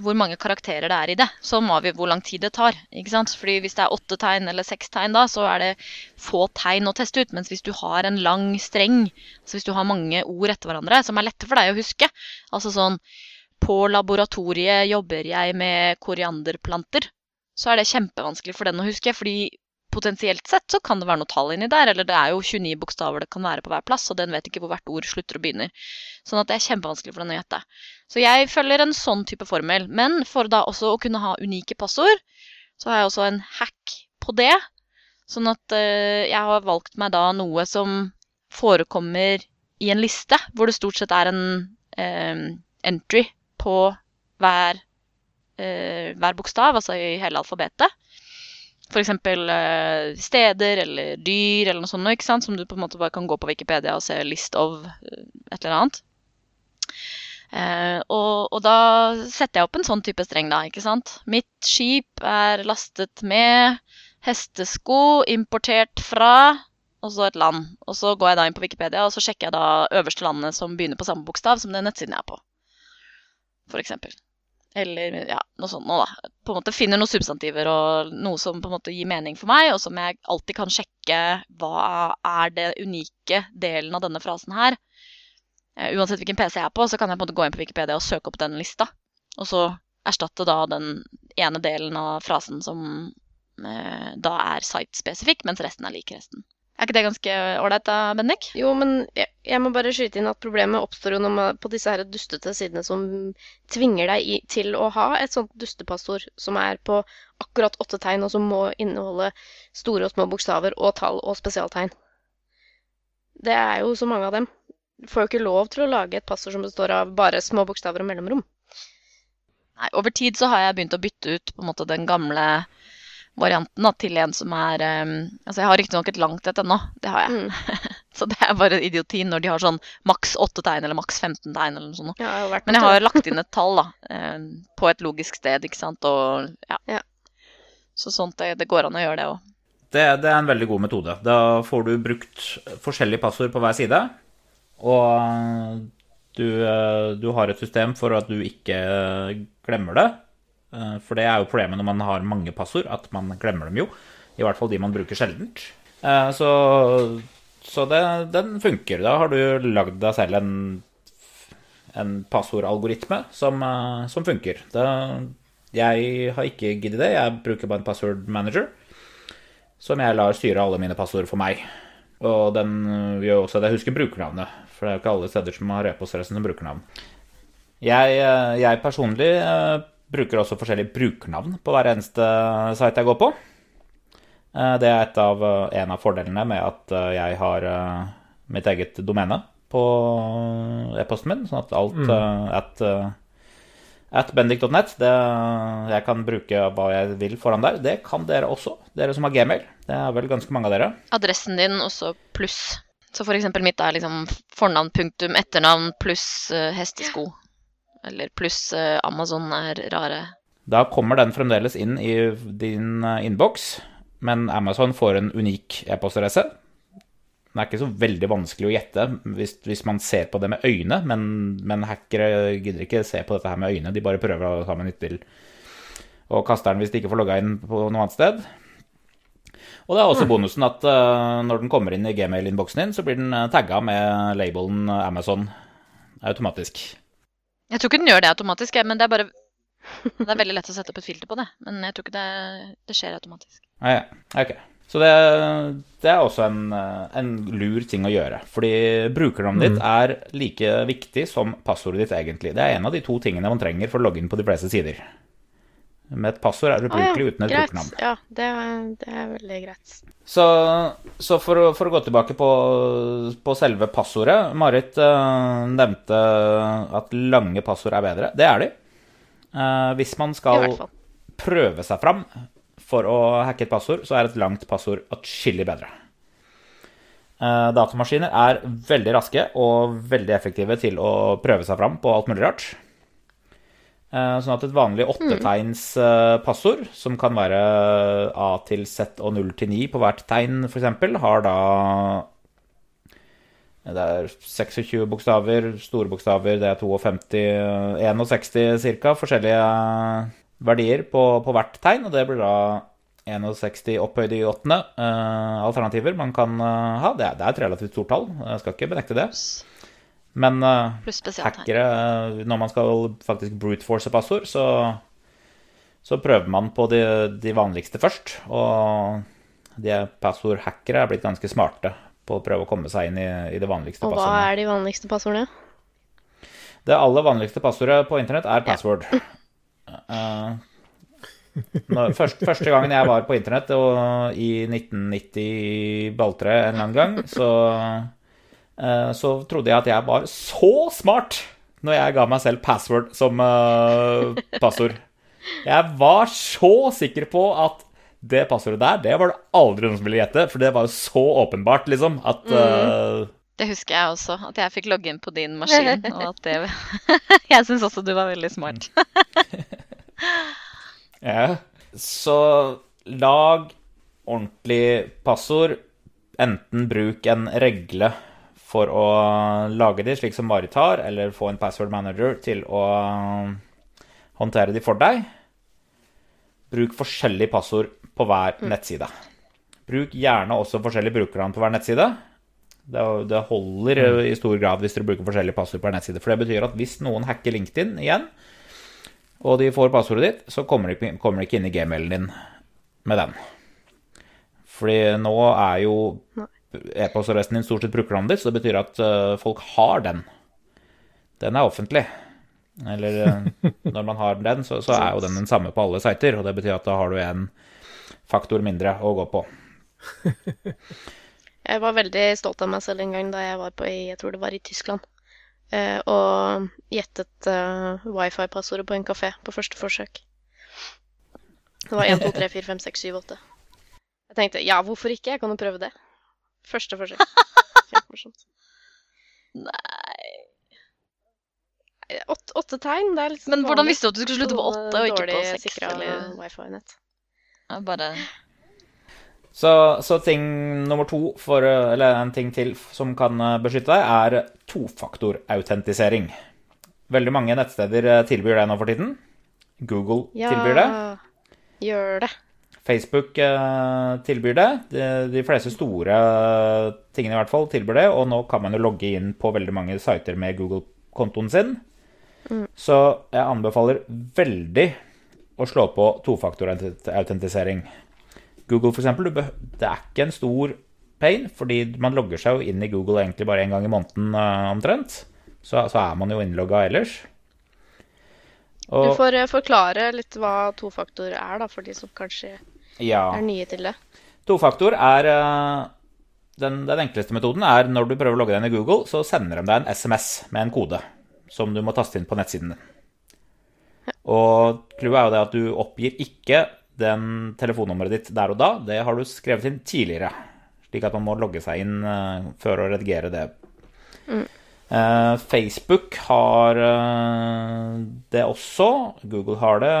hvor mange karakterer det er i det, som avgjør hvor lang tid det tar. ikke sant? Fordi Hvis det er åtte tegn eller seks tegn, da, så er det få tegn å teste ut. Mens hvis du har en lang streng, altså hvis du har mange ord etter hverandre, som er lette for deg å huske Altså sånn På laboratoriet jobber jeg med korianderplanter. Så er det kjempevanskelig for den å huske, fordi potensielt sett så kan det være noe tall inni der, eller det er jo 29 bokstaver det kan være på hver plass, og den vet ikke hvor hvert ord slutter og begynner. Sånn at det er kjempevanskelig for den å gjette. Så jeg følger en sånn type formel. Men for da også å kunne ha unike passord, så har jeg også en hack på det. Sånn at eh, jeg har valgt meg da noe som forekommer i en liste, hvor det stort sett er en eh, entry på hver, hver bokstav, altså i hele alfabetet. For eksempel eh, steder eller dyr eller noe sånt, ikke sant? som du på en måte bare kan gå på Wikipedia og se list of eh, et eller annet. Eh, og, og da setter jeg opp en sånn type streng, da. ikke sant? Mitt skip er lastet med hestesko importert fra og så et land. Og så går jeg da inn på Wikipedia og så sjekker jeg da øverste landet som begynner på samme bokstav som den nettsiden jeg er på. For eksempel. Eller ja, noe sånt noe, da. På en måte finner noen substantiver og noe som på en måte gir mening for meg, og som jeg alltid kan sjekke hva er det unike delen av denne frasen her. Eh, uansett hvilken PC jeg er på, så kan jeg på en måte gå inn på Wikipedia og søke opp den lista. Og så erstatte da den ene delen av frasen som eh, da er site-spesifikk, mens resten er lik resten. Er ikke det ganske ålreit da, Bendik? Jo, men jeg, jeg må bare skyte inn at problemet oppstår jo når man, på disse her dustete sidene som tvinger deg i, til å ha et sånt dustepassord som er på akkurat åtte tegn, og som må inneholde store og små bokstaver og tall og spesialtegn. Det er jo så mange av dem. Du får jo ikke lov til å lage et passord som består av bare små bokstaver og mellomrom. Nei, over tid så har jeg begynt å bytte ut på en måte den gamle varianten da, til en som er um, Altså, jeg har riktignok et langt et ennå, det har jeg. Mm. så det er bare idioti når de har sånn maks 8 tegn eller maks 15 tegn eller noe sånt. Ja, jeg Men jeg har lagt inn et tall, da, Um, på et logisk sted, ikke sant, og ja. Ja. Så sånt, det, det går an å gjøre det òg. Det, det er en veldig god metode. Da får du brukt forskjellige passord på hver side. Og du, eh, du har et system for at du ikke glemmer det. Eh, For det er jo problemet når man har mange passord, at man glemmer dem jo. I hvert fall de man bruker sjeldent. Eh, Så, så det, den funker. Da har du lagd deg selv en, en passordalgoritme som, eh, som funker. Det, jeg har ikke giddet det. Jeg bruker bare en password manager som jeg lar styre alle mine passord for meg. Og den gjør også at jeg husker brukernavnet, for det er jo ikke alle steder som har e-postadressen som brukernavn. Jeg, jeg personlig bruker også forskjellige brukernavn på hver eneste site jeg går på. Eh, Det er et av, eh, en av fordelene med at eh, jeg har mitt eget domene på e-posten min, sånn at alt mm. at, at bendik.net. Jeg kan bruke hva jeg vil foran der. Det kan dere også, dere som har gmail. Det er vel ganske mange av dere. Adressen din også pluss. Så for eksempel mitt er liksom fornavn punktum etternavn pluss hestesko. hestesko. Eller pluss eh, Amazon er rare. Da kommer den fremdeles inn i din eh, innboks, men Amazon får en unik e-postadresse. Den er ikke så veldig vanskelig å gjette hvis, hvis man ser på det med øyne, men, men hackere gidder ikke se på dette her med øyne. De bare prøver å ta med nyttil. og kaster den hvis de ikke får logga inn på noe annet sted. Og det er også bonusen at uh, når den kommer inn i gmail-innboksen din, så blir den tagga med labelen Amazon automatisk. Jeg tror ikke den gjør det automatisk, jeg, men det er bare Det er veldig lett å sette opp et filter på det. Men jeg tror ikke det, det skjer automatisk. Ah, ja. okay. Så det, det er også en, en lur ting å gjøre. Fordi brukernavnet ditt er like viktig som passordet ditt, egentlig. Det er en av de to tingene man trenger for å logge inn på de fleste sider. Med et passord er det Å ja, uten et greit. brukernavn. Ja, det, det er veldig greit. Så, så for, for å gå tilbake på, på selve passordet Marit uh, nevnte at lange passord er bedre. Det er de. Uh, hvis man skal prøve seg fram for å hacke et passord, så er et langt passord atskillig bedre. Uh, datamaskiner er veldig raske og veldig effektive til å prøve seg fram på alt mulig rart. Eh, Sånn at et vanlig åttetegns eh, passord, som kan være A til Z og 0 til 9 på hvert tegn f.eks., har da Det er 26 bokstaver, store bokstaver, det er 52, eh, 61 ca. forskjellige verdier på, på hvert tegn, og det blir da 61 opphøyd i åttende eh, alternativer man kan eh, ha. Det er, det er et relativt stort tall, jeg skal ikke benekte det. Men eh, hackere, eh, når man skal faktisk brute force passord, så, så prøver man på de, de vanligste først. Og de passordhackere er blitt ganske smarte på å prøve å komme seg inn i, i det vanligste passordet. Og hva passordene. er de vanligste passordene? Det aller vanligste passordet på internett er password. Eh, når, først, første gangen jeg var på internett, og i 1990 Balltre en eller annen gang, så, så trodde jeg at jeg var så smart når jeg ga meg selv password som uh, passord. Jeg var så sikker på at det passordet der, det var det aldri noen som ville gjette, for det var jo så åpenbart, liksom, at eh, Det husker jeg også, at jeg fikk logge inn på din maskin. Og at det Jeg syns også du var veldig smart. Ja. Så lag ordentlig passord. Enten bruk en regle for å lage de, slik som Marit har, eller få en password manager til å håndtere de for deg. Bruk forskjellige passord på hver nettside. Bruk gjerne også forskjellige brukernavn på hver nettside. Det, det holder eh, i stor grad hvis dere bruker forskjellige passord på hver nettside. For det betyr at hvis noen hacker LinkedIn igjen, og de får passordet ditt, så kommer de, kommer de ikke inn i gmailen din med den. Fordi nå er jo e-postadressen din stort sett brukernavnet ditt, så det betyr at eh, folk har den. Den er offentlig. Eller eh, når man har den, så, så er jo den den samme på alle sider, og det betyr at da har du en faktor mindre å gå på. Jeg var veldig stolt av meg selv en gang da jeg var på jeg tror det var i Tyskland, eh, og gjettet wifi-passordet på en kafé på første forsøk. Det var 1, 2, 3, 4, 5, 6, 7, 8. Jeg tenkte ja, hvorfor ikke? Jeg kan jo prøve det. Første forsøk. Kjempemorsomt. Nei Åtte, åtte tegn, det er litt Men hvordan visste du at du skulle slutte på åtte og ikke på seks? sikra Eller wifi-nett. Ja, bare Så, så ting nummer to, for, eller en ting til som kan eh, beskytte deg, er tofaktorautentisering. Veldig mange nettsteder eh, tilbyr det nå for tiden. Google Ja, tilbyr det. gjør det. Facebook eh, tilbyr det. De, de fleste store eh, tingene i hvert fall tilbyr det, og nå kan man jo logge inn på veldig mange sider med Google-kontoen sin. Så jeg anbefaler veldig å slå på tofaktorautentisering. Google, for eksempel, det er ikke en stor pain, fordi man logger seg jo inn i Google egentlig bare en gang i måneden eh, omtrent. Så, så er man jo innlogga ellers. Du får forklare litt hva tofaktor er, da, for de som kanskje ja. er nye til det. Tofaktor er eh, den, den enkleste metoden er når du prøver å logge deg inn i Google, så sender de deg en SMS med en kode som du må taste inn på nettsiden din. Og clouet er jo det at du oppgir ikke den telefonnummeret ditt der og da. Det har du skrevet inn tidligere, slik at man må logge seg inn eh, før å redigere det. Eh, Facebook har det også. Google har det.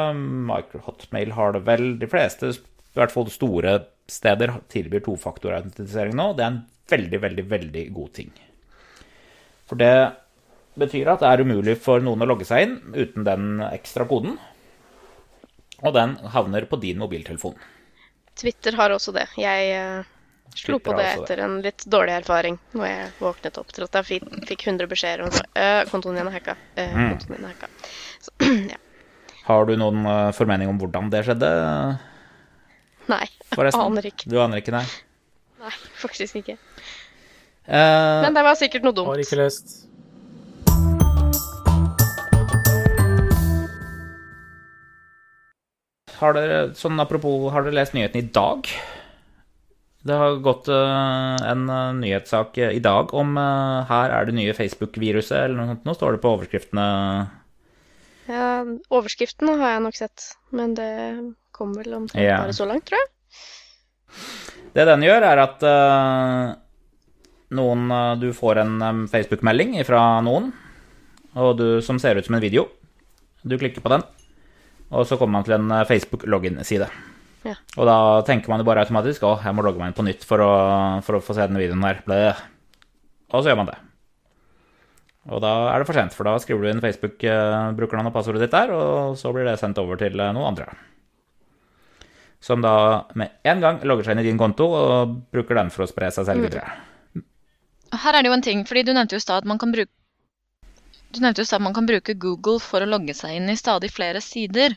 Microhotmail har det vel. De fleste, i hvert fall store steder, tilbyr tofaktorautentisering nå. Det er en veldig, veldig, veldig god ting. For det betyr at det er umulig for noen å logge seg inn uten den ekstra koden. Og den havner på din mobiltelefon. Twitter har også det. Jeg eh, slo på det etter en litt dårlig erfaring når jeg våknet opp til at jeg fikk, fikk 100 beskjeder om øh, kontoen din er hacka. Eh, Mm. kontoen din er hacka. Så, ja. Har du noen eh, formening om hvordan det skjedde, Nei, forresten? aner ikke. Du aner ikke, nei? Nei, faktisk ikke. Uh, Men det var sikkert noe dumt. Har ikke lest. Har dere, sånn apropos, har dere lest nyheten i dag? Det har gått eh, en eh, nyhetssak i dag om her er det nye Facebook-viruset, eller noe sånt. Nå står det på overskriftene. Ja, overskriften har jeg nok sett, men det kom vel omtrent Ja. bare så langt, tror jeg. Det den gjør, er at uh, noen uh, Du får en um, Facebook-melding fra noen og du, som ser ut som en video. Du klikker på den, og så kommer man til en Facebook-login-side. Ja. Og da tenker man jo bare automatisk å, jeg må logge meg inn på nytt for å, for å få se denne videoen her. Og så gjør man det. Og da er det for sent, for da skriver du inn Facebook-brukernavn og passordet ditt der, og så blir det sendt over til noen andre. Som da med en gang logger seg inn i din konto og bruker den for å spre seg selv videre. Her er det jo en ting, fordi du nevnte jo at man kan bruke du nevnte jo at man kan bruke Google for å logge seg inn i stadig flere sider.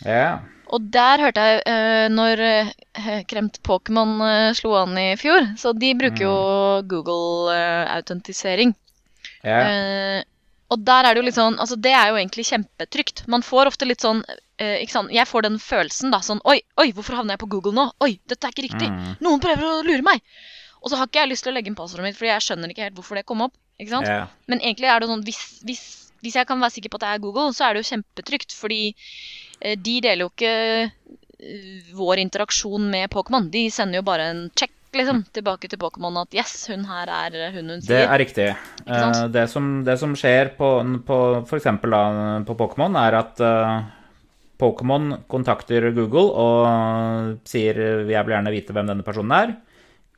Ja. Og der hørte jeg uh, når eh, Kremt Pokémon eh, slo an i fjor, så de bruker jo Google-autentisering. ja. Og der er det jo litt sånn Altså, det er jo egentlig kjempetrygt. Man får ofte litt sånn eh, Ikke sant. Jeg får den følelsen, da. Sånn Oi, oi, hvorfor havner jeg på Google nå? Oi, dette er ikke riktig. Mm. Noen prøver å lure meg. Og så har ikke jeg lyst til å legge inn passordet mitt, fordi jeg skjønner ikke helt hvorfor det kom opp. Ikke sant? Yeah. Men egentlig er det sånn hvis, hvis, hvis jeg kan være sikker på at det er Google, så er det jo kjempetrygt. Fordi eh, de deler jo ikke eh, vår interaksjon med Pokémon. De sender jo bare en check liksom, tilbake til Pokémon at yes, hun her er hun hun sier. Det er riktig. Eh, Det som, det som skjer på, på f.eks. på Pokémon, er at eh, Pokémon kontakter Google og sier 'jeg vil gjerne vite hvem denne personen er'.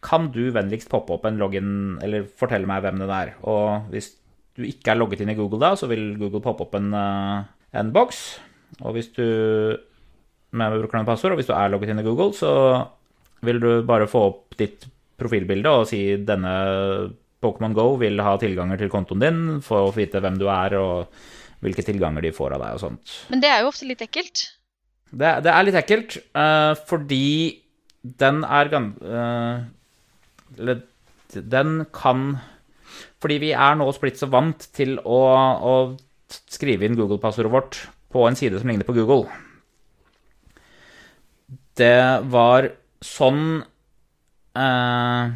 Kan du vennligst poppe opp en login, eller fortelle meg hvem den er? Og hvis du ikke er logget inn i Google da, så vil Google poppe opp en, eh, en boks. Og hvis du med brukernavn og passord, og hvis du er logget inn i Google, så vil du bare få opp ditt profilbilde og si denne Pokémon Go vil ha tilganger til kontoen din, for å vite hvem du er og hvilke tilganger de får av deg og sånt. Men det er jo ofte litt ekkelt. Det, det er litt ekkelt, uh, fordi den er gan... Uh, Eller den kan Fordi vi er nå splitt så vant til å, å skrive inn Google-passordet vårt på en side som ligner på Google. Det var sånn eh,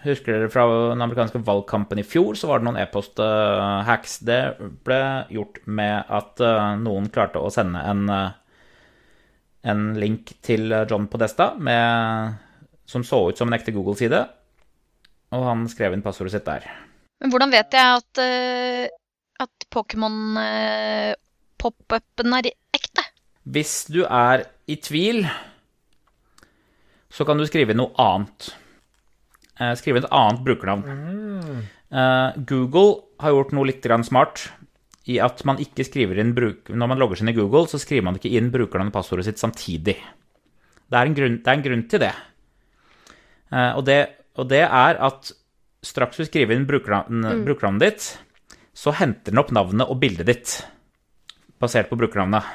Husker dere fra den amerikanske valgkampen i fjor, så var det noen e-post-hacks. Det ble gjort med at eh, noen klarte å sende en, eh, en link til John Podesta med, som så ut som en ekte Google-side, og han skrev inn passordet sitt der. Men hvordan vet jeg at, eh, at Pokémon eh, pop-upen er ekte? Hvis du er i tvil, så kan du skrive noe annet. Eh, skrive et annet brukernavn. Mm. Google har gjort noe litt smart i at man ikke skriver inn bruk Når man logger seg inn i Google, så skriver man ikke inn brukernavnet og passordet sitt samtidig. Det er en grunn, er en grunn til det. Eh, og det. Og det er at straks du skriver inn brukernavn, brukernavnet ditt, så henter den opp navnet og bildet ditt basert på brukernavnet.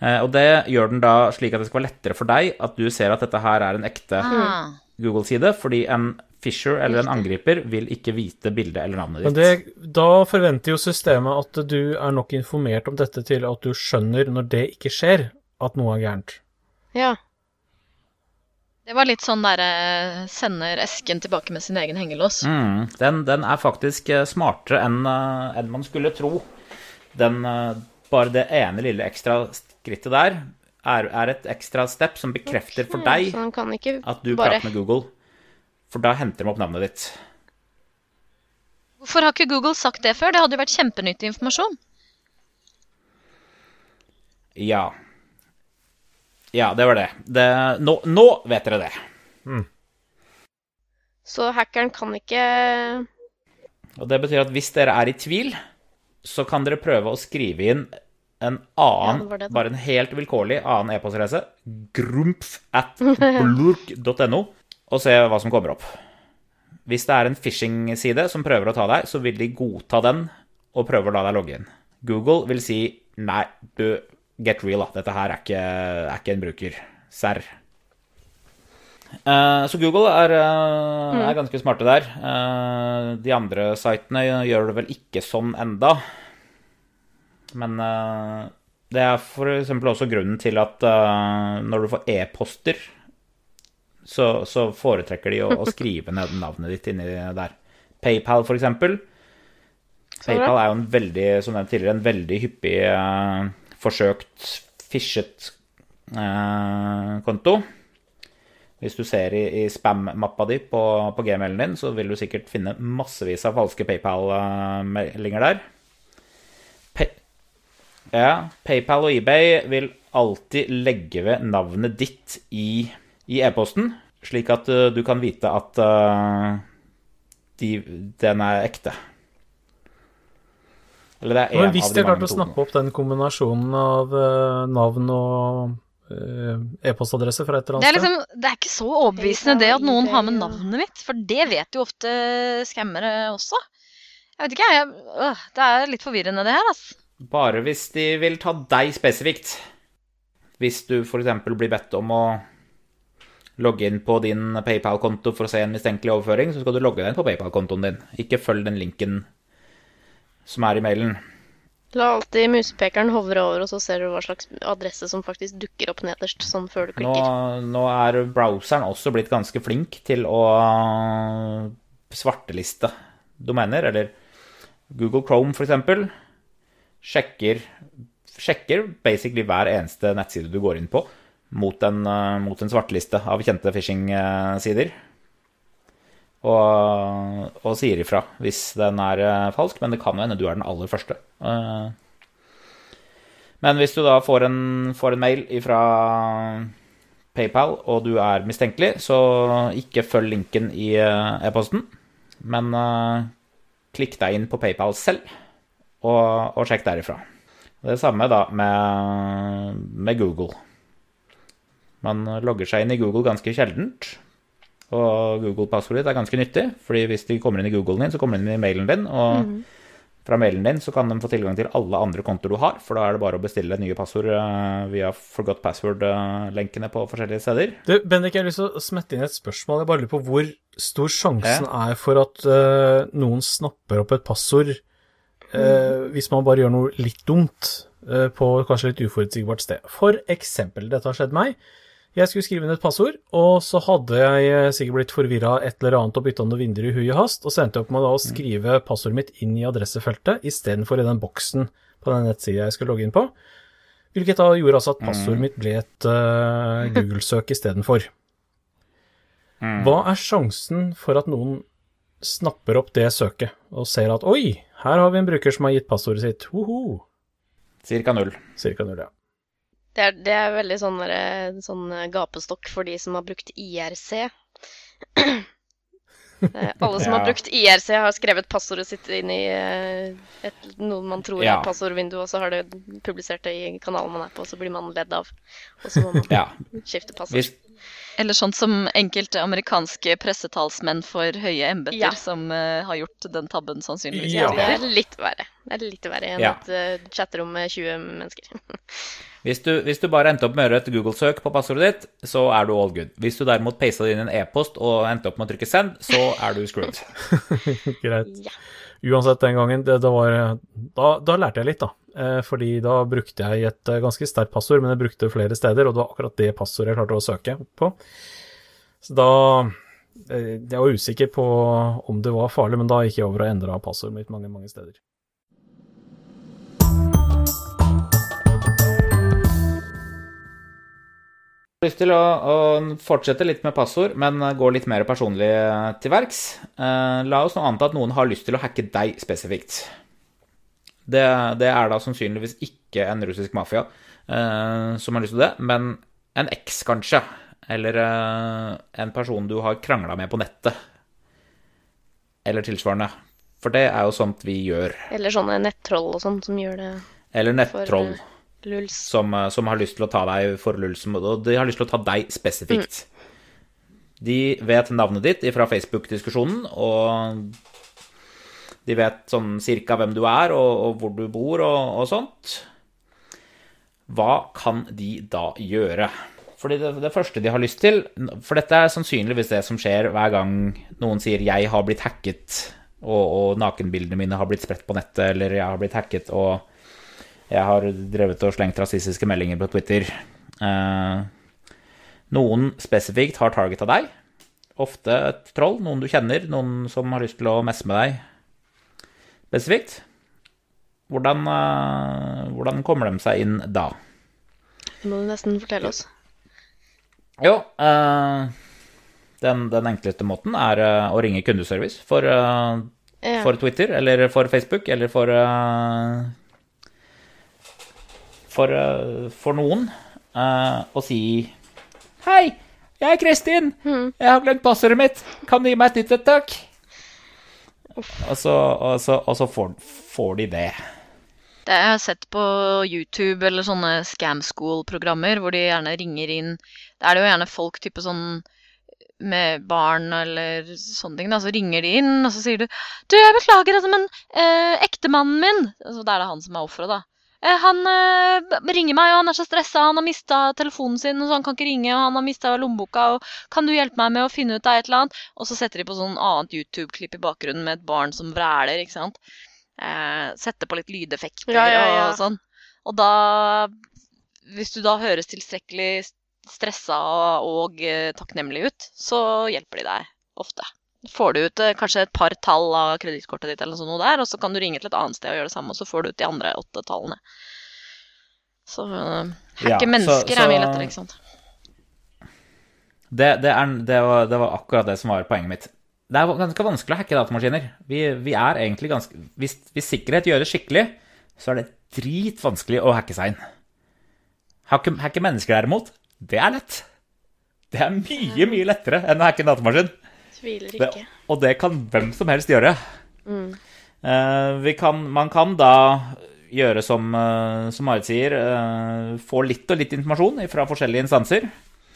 Eh, og det gjør den da slik at det skal være lettere for deg at du ser at dette her er en ekte Ah. Google-side, fordi en Fisher eller en angriper vil ikke vite bildet eller navnet Men ditt. det, da forventer jo systemet at du er nok informert om dette til at du skjønner når det ikke skjer, at noe er gærent. Ja. Det var litt sånn derre sender esken tilbake med sin egen hengelås. Mm, den, den er faktisk eh, smartere enn eh, enn man skulle tro. Den, eh, bare det ene lille ekstra skrittet der er, er et ekstra step som bekrefter for deg at du bare prater med Google. For da henter de opp navnet ditt. Hvorfor har ikke Google sagt det før? Det hadde jo vært kjempenyttig informasjon. Ja. Ja, det var det. det nå, nå vet dere det. Så hackeren kan ikke Og det betyr at hvis dere er i tvil, så kan dere prøve å skrive inn en Ja, annen, det det bare en helt vilkårlig annen e-postadresse, grumpf at blurk.no, og se hva som kommer opp. Hvis det er en phishing-side som prøver å ta deg, så vil de godta den og prøve å la deg logge inn. Google vil si nei, du, get real, da. Dette her er ikke, er ikke en bruker. Serr. Uh, så Google er, eh, er ganske smarte der. Uh, de andre sitene gjør det vel ikke sånn enda. Men eh, det er f.eks. også grunnen til at eh, når du får e-poster, så, så foretrekker de å, å skrive ned navnet ditt inni der. PayPal, for eksempel. PayPal er jo en veldig, som nevnt tidligere, en veldig hyppig eh, forsøkt fishet eh, konto. Hvis du ser i, i spam-mappa di på, på gmailen din, så vil du sikkert finne massevis av falske PayPal-meldinger der. Ja, PayPal og eBay vil alltid legge ved navnet ditt i, i e-posten, slik at uh, du kan vite at uh, de, den er ekte. Eller det er én hvis av de de har klart mange å snappe opp den kombinasjonen av uh, navn og e-postadresse fra et eller Det er, annet sted liksom, det er ikke så overbevisende det at noen har med navnet mitt, for det vet jo ofte skammere også. Jeg vet ikke, jeg. øh, Det er litt forvirrende, det her, altså. Bare hvis de vil ta deg spesifikt. Hvis du f.eks. blir bedt om å logge inn på din PayPal-konto for å se en mistenkelig overføring, så skal du logge deg inn på PayPal-kontoen din. Ikke følg den linken som er i mailen. La alltid musepekeren hovre over, og så ser du hva slags adresse som faktisk dukker opp nederst, sånn før du Nå, klikker. nå er browseren også blitt ganske flink til å svarteliste domener, eller Google Chrome f.eks. Sjekker, sjekker basically hver eneste nettside du går inn på mot en, eh, mot en svarteliste av kjente phishing-sider. Og, og sier ifra hvis den er eh, falsk, men det kan hende du er den aller første. Eh, Men hvis du da får en, får en mail fra PayPal, og du er mistenkelig, så ikke følg linken i e-posten, men klikk deg inn på PayPal selv, og, og sjekk derifra. Det samme da med, med Google. Man logger seg inn i Google ganske sjeldent, og Google-passordet ditt er ganske nyttig, fordi hvis de kommer inn i Googlen din, så kommer de inn i mailen din, og fra mailen din så kan de få tilgang til alle andre kontoer du har, for da er det bare å bestille nye passord eh, via forgot password-lenkene på forskjellige steder. Du, Bendik, jeg har lyst til å smette inn et spørsmål. Jeg bare lurer på hvor stor sjansen er for at uh, noen snapper opp et passord eh, hvis man bare gjør noe litt dumt eh, på kanskje litt uforutsigbart sted. For eksempel, dette har skjedd meg. Jeg skulle skrive inn et passord, og så hadde jeg eh, sikkert blitt forvirra et eller annet og bytta noen vinduer i hui og hast, og så endte jeg opp med å skrive passordet mitt inn i adressefeltet istedenfor i den boksen på den nettsida jeg skulle logge inn på. Hvilket da gjorde altså at passordet mitt ble et uh, Google-søk istedenfor. Hva er sjansen for at noen snapper opp det søket og ser at oi, her har vi en bruker som har gitt passordet sitt, hoho, Cirka null. cirka null, ja. Det er, det er veldig sånn, der, sånn eh, gapestokk for de som har brukt IRC. Eh, Alle som har brukt IRC, har skrevet passordet sitt inn i eh, et, noe man tror Ja. er passordvinduet, og så har det publisert det i kanalen man er på, og så blir man ledd av. Og så må man Ja. skifte passord. Hvis, Eller sånn som enkelte amerikanske pressetalsmenn for høye embeter Ja. som uh, har gjort den tabben sannsynligvis. Ja. Det er litt verre. Det er litt verre enn Ja. et uh, chatterom med 20 mennesker. hvis, du, hvis du bare endte opp med å gjøre et Google-søk på passordet ditt, så er du all good. Hvis du derimot pasta inn en e-post og endte opp med å trykke send, så er du screwed. Greit. Ja. Uansett, den gangen, det, det var, da, da lærte jeg litt, da. Eh, fordi da brukte jeg et eh, ganske sterkt passord, men jeg brukte flere steder, og det var akkurat det passordet jeg klarte å søke på. Så da eh, Jeg var usikker på om det var farlig, men da gikk jeg over og endra passordet mitt mange, mange steder. Har lyst til å, å fortsette litt med passord, men gå litt mer personlig til verks. Eh, la oss nå anta at noen har lyst til å hacke deg spesifikt. Det, det er da sannsynligvis ikke en russisk mafia eh, som har lyst til det, men en eks, kanskje. Eller eh, en person du har krangla med på nettet. Eller tilsvarende. For det er jo sånt vi gjør. Eller sånne nettroll og sånn som gjør det Eller for nettroll. eh, lulls. Som, eh, som har lyst til å ta deg for lulsen, og de har lyst til å ta deg spesifikt. De vet navnet ditt fra Facebook-diskusjonen, og de vet sånn cirka hvem du er, og, og hvor du bor, og, og sånt. Hva kan de da gjøre? Fordi det, det første de har lyst til For dette er sannsynligvis det som skjer hver gang noen sier 'jeg har blitt hacket', og, og nakenbildene mine har blitt spredt på nettet, eller 'jeg har blitt hacket', og jeg har drevet og slengt rasistiske meldinger på Twitter. Eh, noen spesifikt har targeta deg. Ofte et troll, noen du kjenner, noen som har lyst til å messe med deg spesifikt. Hvordan, eh, hvordan kommer de seg inn da? Det må du nesten fortelle oss. Jo, eh, den, den enkleste måten er eh, å ringe kundeservice for, eh, Ja. for Twitter, eller for Facebook, eller for eh, for, eh, for noen, å og si Hei, jeg er Kristin. Jeg har glemt passordet mitt. Kan du gi meg et nytt et, takk? Og så, og så, og så får, får de det. Det jeg har sett på YouTube eller sånne scam school-programmer hvor de gjerne ringer inn Da er det jo gjerne folk type sånn med barn eller sånne ting, da, så ringer de inn, og så sier du 'Du, jeg beklager, altså, men eh, ektemannen min' altså, Da er det han som er offeret, da. Eh, han eh, ringer meg, og han er så stressa, han har mista telefonen sin, så han kan ikke ringe, og han har mista lommeboka, og 'Kan du hjelpe meg med å finne ut av et eller annet?' Og så setter de på sånn annet YouTube-klipp i bakgrunnen med et barn som vræler, ikke sant. Eh, setter på litt lydeffekter Ja, ja, ja. og sånn. Og da Hvis du da høres tilstrekkelig stressa og og takknemlig ut, så hjelper de deg ofte. Får du ut eh, kanskje et par tall av kredittkortet ditt, eller noe der, og så kan du ringe til et annet sted og gjøre det samme, og så får du ut de andre åtte tallene. Så uh, Ja, hacke så- mennesker så- er mye lettere, ikke sant. Det, det, er, det, var, det var akkurat det som var poenget mitt. Det er ganske vanskelig å hacke datamaskiner. Vi, vi er egentlig ganske hvis, hvis sikkerhet gjøres skikkelig, så er det dritvanskelig å hacke seg inn. Hacke, hacke mennesker derimot, det er lett. Det er mye, mye lettere enn å hacke en datamaskin. Tviler Det, og det kan hvem som helst gjøre. Eh, vi kan, man kan da gjøre som, uh, som Marit sier, eh, få litt og litt informasjon fra forskjellige instanser.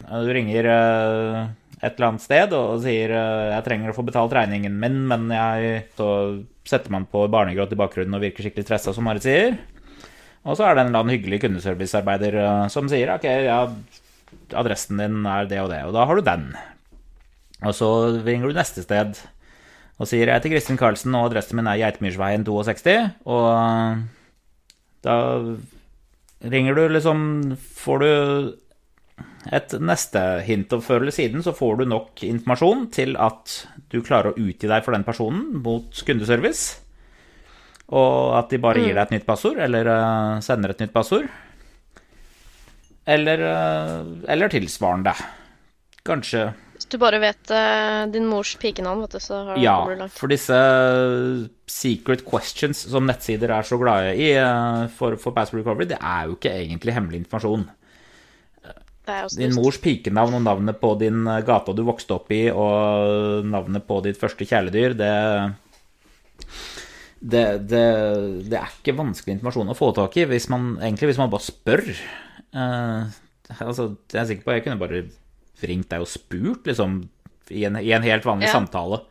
Eh, Du ringer eh, et eller annet sted og sier eh, 'jeg trenger å få betalt regningen min', men jeg Så setter man på barnegråt i bakgrunnen og virker skikkelig stressa, som Marit sier. Og så er det en eller annen hyggelig kundeservicearbeider eh, som sier 'ok, ja, adressen din er det og det', og da har du den. Og så ringer du neste sted og sier 'jeg heter Kristin Karlsen, og adressen min er Geitmyrsveien 62', og da ringer du liksom Får du et neste hint. Og før eller siden så får du nok informasjon til at du klarer å utgi deg for den personen mot kundeservice. Og at de bare gir deg et nytt passord, eller eh, sender et nytt passord. Eller, eh, eller tilsvarende. Kanskje du bare vet eh, din mors pikenavn, vet du, så har, Ja, kommer du langt. for disse secret questions som nettsider er så glade i eh, for, for password recovery, det er jo ikke egentlig hemmelig informasjon. Din mors pikenavn og navnet på din eh, gata du vokste opp i, og navnet på ditt første kjæledyr, det det, det, det er ikke vanskelig informasjon å få tak i, hvis man, egentlig hvis man bare spør. Uh, altså, jeg er sikker på jeg kunne bare ringt deg og spurt, liksom, i en, i en helt vanlig Ja. samtale.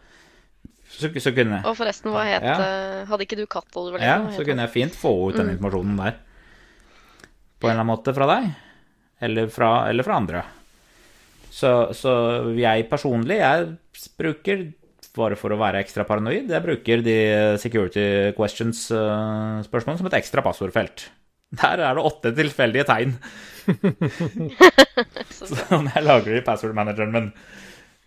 Så, så kunne Og forresten, hva het Ja. eh, Hadde ikke du katt da du var liten? Ja, så kunne jeg fint få ut den Mm. informasjonen der. På en eller annen måte fra deg. Eller fra, eller fra andre. Så, så jeg personlig, jeg bruker, bare for å være ekstra paranoid, jeg bruker de security questions-spørsmålene som et ekstra passordfelt. Der er det åtte tilfeldige tegn. så jeg lager det i password-manageren min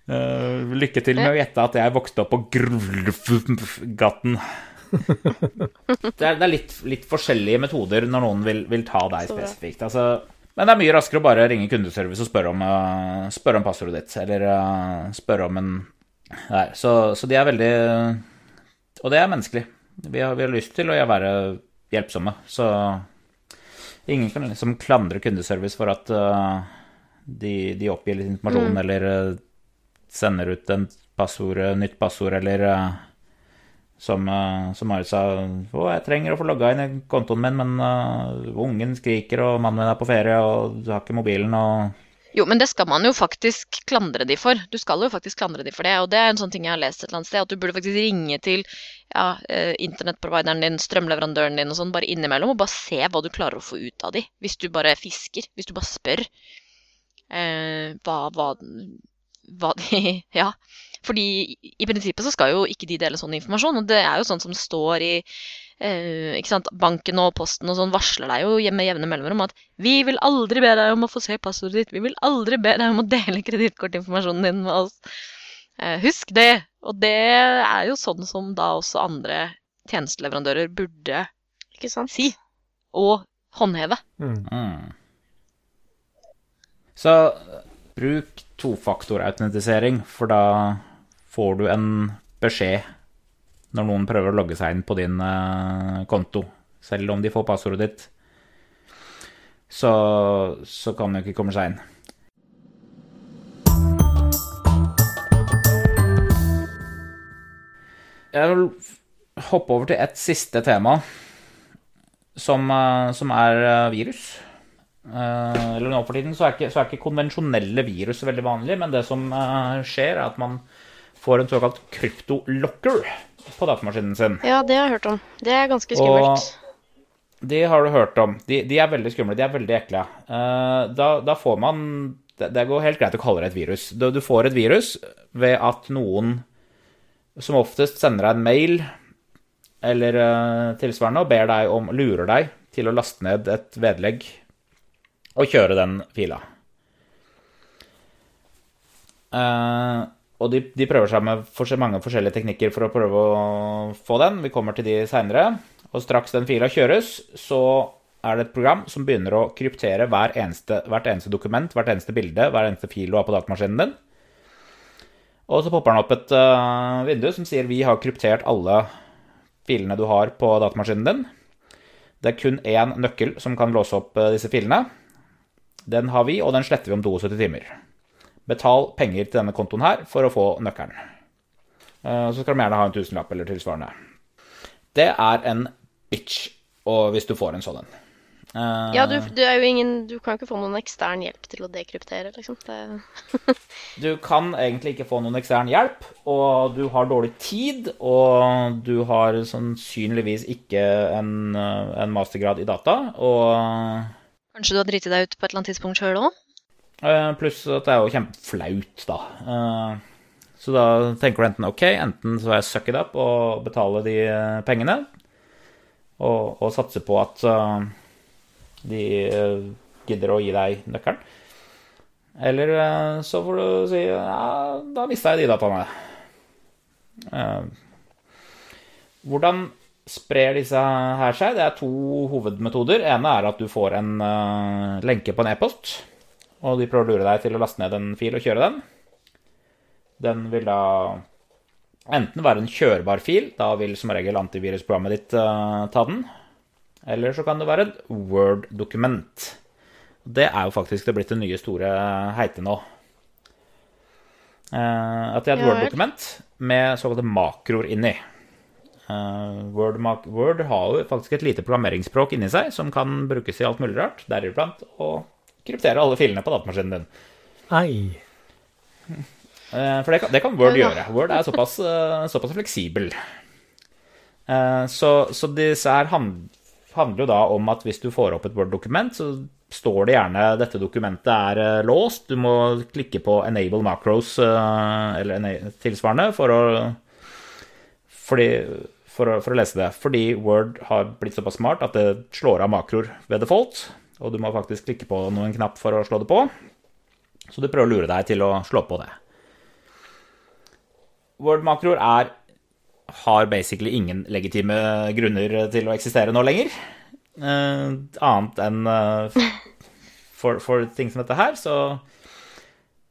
Uh, Lykke til med å gjette at jeg vokste opp på Grvgaten. Det er, det er litt, litt forskjellige metoder når noen vil, vil ta deg spesifikt. Altså, men det er mye raskere å bare ringe kundeservice og spørre om, uh, spørre om passordet ditt, eller uh, spørre om en Nei, så, så de er veldig Og det er menneskelig. Vi har, vi har lyst til å være hjelpsomme, så ingen kan liksom klandre kundeservice for at uh, de, de oppgir litt informasjon, Mm. eller uh, sender ut en passord, nytt passord, eller uh, som, som Marit sa Å, jeg trenger å få logga inn i kontoen min, men eh, ungen skriker, og mannen min er på ferie, og du har ikke mobilen, og Jo, men det skal man jo faktisk klandre de for. Du skal jo faktisk klandre de for det. Og det er en sånn ting jeg har lest et eller annet sted, at du burde faktisk ringe til ja, eh, internettprovideren din, strømleverandøren din og sånn, bare innimellom, og bare se hva du klarer å få ut av de. Hvis du bare fisker. Hvis du bare spør eh, hva, hva, hva de Ja. Fordi i prinsippet så skal jo ikke de dele sånn informasjon, og det er jo sånn som står i eh, ikke sant? Banken og posten og sånn varsler deg jo med jevne mellomrom at vi vil aldri be deg om å få se passordet ditt, vi vil aldri be deg om å dele kredittkortinformasjonen din med oss. Eh, husk det! Og det er jo sånn som da også andre tjenesteleverandører burde Ikke sant? si og håndheve. Mm. Så bruk tofaktorautentisering, for da får du en beskjed når noen prøver å logge seg inn på din eh, konto. Selv om de får passordet ditt, så, så kan de ikke komme seg inn. Jeg vil hoppe over til et siste tema, som, eh, som er eh, virus. Eller nå for tiden så er, ikke, så er ikke konvensjonelle virus veldig vanlig, men det som skjer, er at man får en såkalt kryptolocker på datamaskinen sin. Ja, det har jeg hørt om. Det er ganske skummelt. De har du hørt om. De, de er veldig skumle. De er veldig ekle. Uh, da, da får man det, det går helt greit å kalle det et virus. Du, du får et virus ved at noen som oftest sender deg en mail eller uh, tilsvarende og ber deg om, lurer deg til å laste ned et vedlegg og kjøre den fila. Eh, og de, de prøver seg med mange forskjellige teknikker for å prøve å få den. Vi kommer til de seinere. Og straks den fila kjøres, så er det et program som begynner å kryptere hver eneste, hvert eneste dokument, hvert eneste bilde, hver eneste fil du har på datamaskinen din. Og så popper den opp et uh, vindu som sier vi har kryptert alle filene du har på datamaskinen din. Det er kun én nøkkel som kan låse opp eh, disse filene. Den har vi, og den sletter vi om 72 timer. Betal penger til denne kontoen her for å få nøkkelen. Eh, Så skal de gjerne ha en tusenlapp eller tilsvarende. Det er en bitch, og hvis du får en sånn en. Eh, Ja, du, du er jo ingen Du kan ikke få noen ekstern hjelp til å dekryptere, liksom. Det, Du kan egentlig ikke få noen ekstern hjelp, og du har dårlig tid, og du har sannsynligvis ikke en, eh, en mastergrad i data, og Kanskje du har driti deg ut på et eller annet tidspunkt sjøl òg? Eh, pluss at det er jo kjempeflaut, da. Eh, Så da tenker du enten ok, enten så får jeg suck it up og betale de eh, pengene, og, og satse på at de gidder å gi deg nøkkelen. Eller så får du si ja, da mista jeg de dataene. Hvordan sprer disse her seg? Det er to hovedmetoder. ene er at du får en lenke på en e-post, og de prøver å lure deg til å laste ned en fil og kjøre den. Den vil da enten være en kjørbar fil, da vil som regel antivirusprogrammet ditt uh, ta den. Eller så kan det være et Word-dokument. Det er jo faktisk det blitt det nye store heite nå. Uh, at det er et. Word-dokument med såkalte makroer inni. Uh, Word, Word har jo faktisk et lite programmeringsspråk inni seg som kan brukes i alt mulig rart, deriblant å kryptere alle filene på datamaskinen din. Ei. Eh, For det kan, det kan Word gjøre. Word er såpass, eh, såpass fleksibel. Eh, Så, så disse her handler jo da om at hvis du får opp et Word-dokument, så står det gjerne dette dokumentet er låst. Du må klikke på 'enable macros' eller tilsvarende for å, fordi, for, å, for å lese det. Fordi Word har blitt såpass smart at det slår av makroer ved default. Og du må faktisk klikke på noen knapp for å slå det på. Så du prøver å lure deg til å slå på det. Word-makroer er har basically ingen legitime grunner til å eksistere nå lenger. Uh, annet enn uh, for, for ting som dette her, så,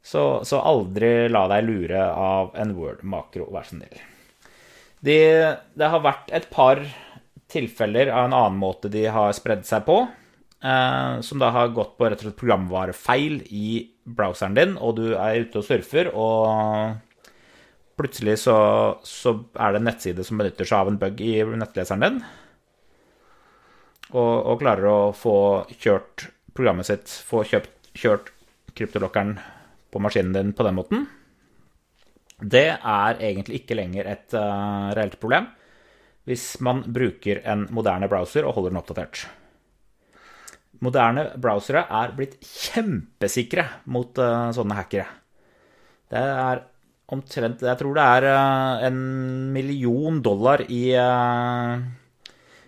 så, så aldri la deg lure av en Word-makro, vær så snill. De, det har vært et par tilfeller av en annen måte de har spredd seg på, eh, som da har gått på rett og slett programvarefeil i browseren din, og du er ute og surfer, og plutselig så, så er det en nettside som benytter seg av en bug i nettleseren din, og, og klarer å få kjørt programmet sitt, få kjøpt, kjørt kryptolokkeren på maskinen din på den måten. Det er egentlig ikke lenger et uh, reelt problem hvis man bruker en moderne browser og holder den oppdatert. Moderne browsere er blitt kjempesikre mot uh, sånne hackere. Det er omtrent Jeg tror det er uh, en million dollar i, uh,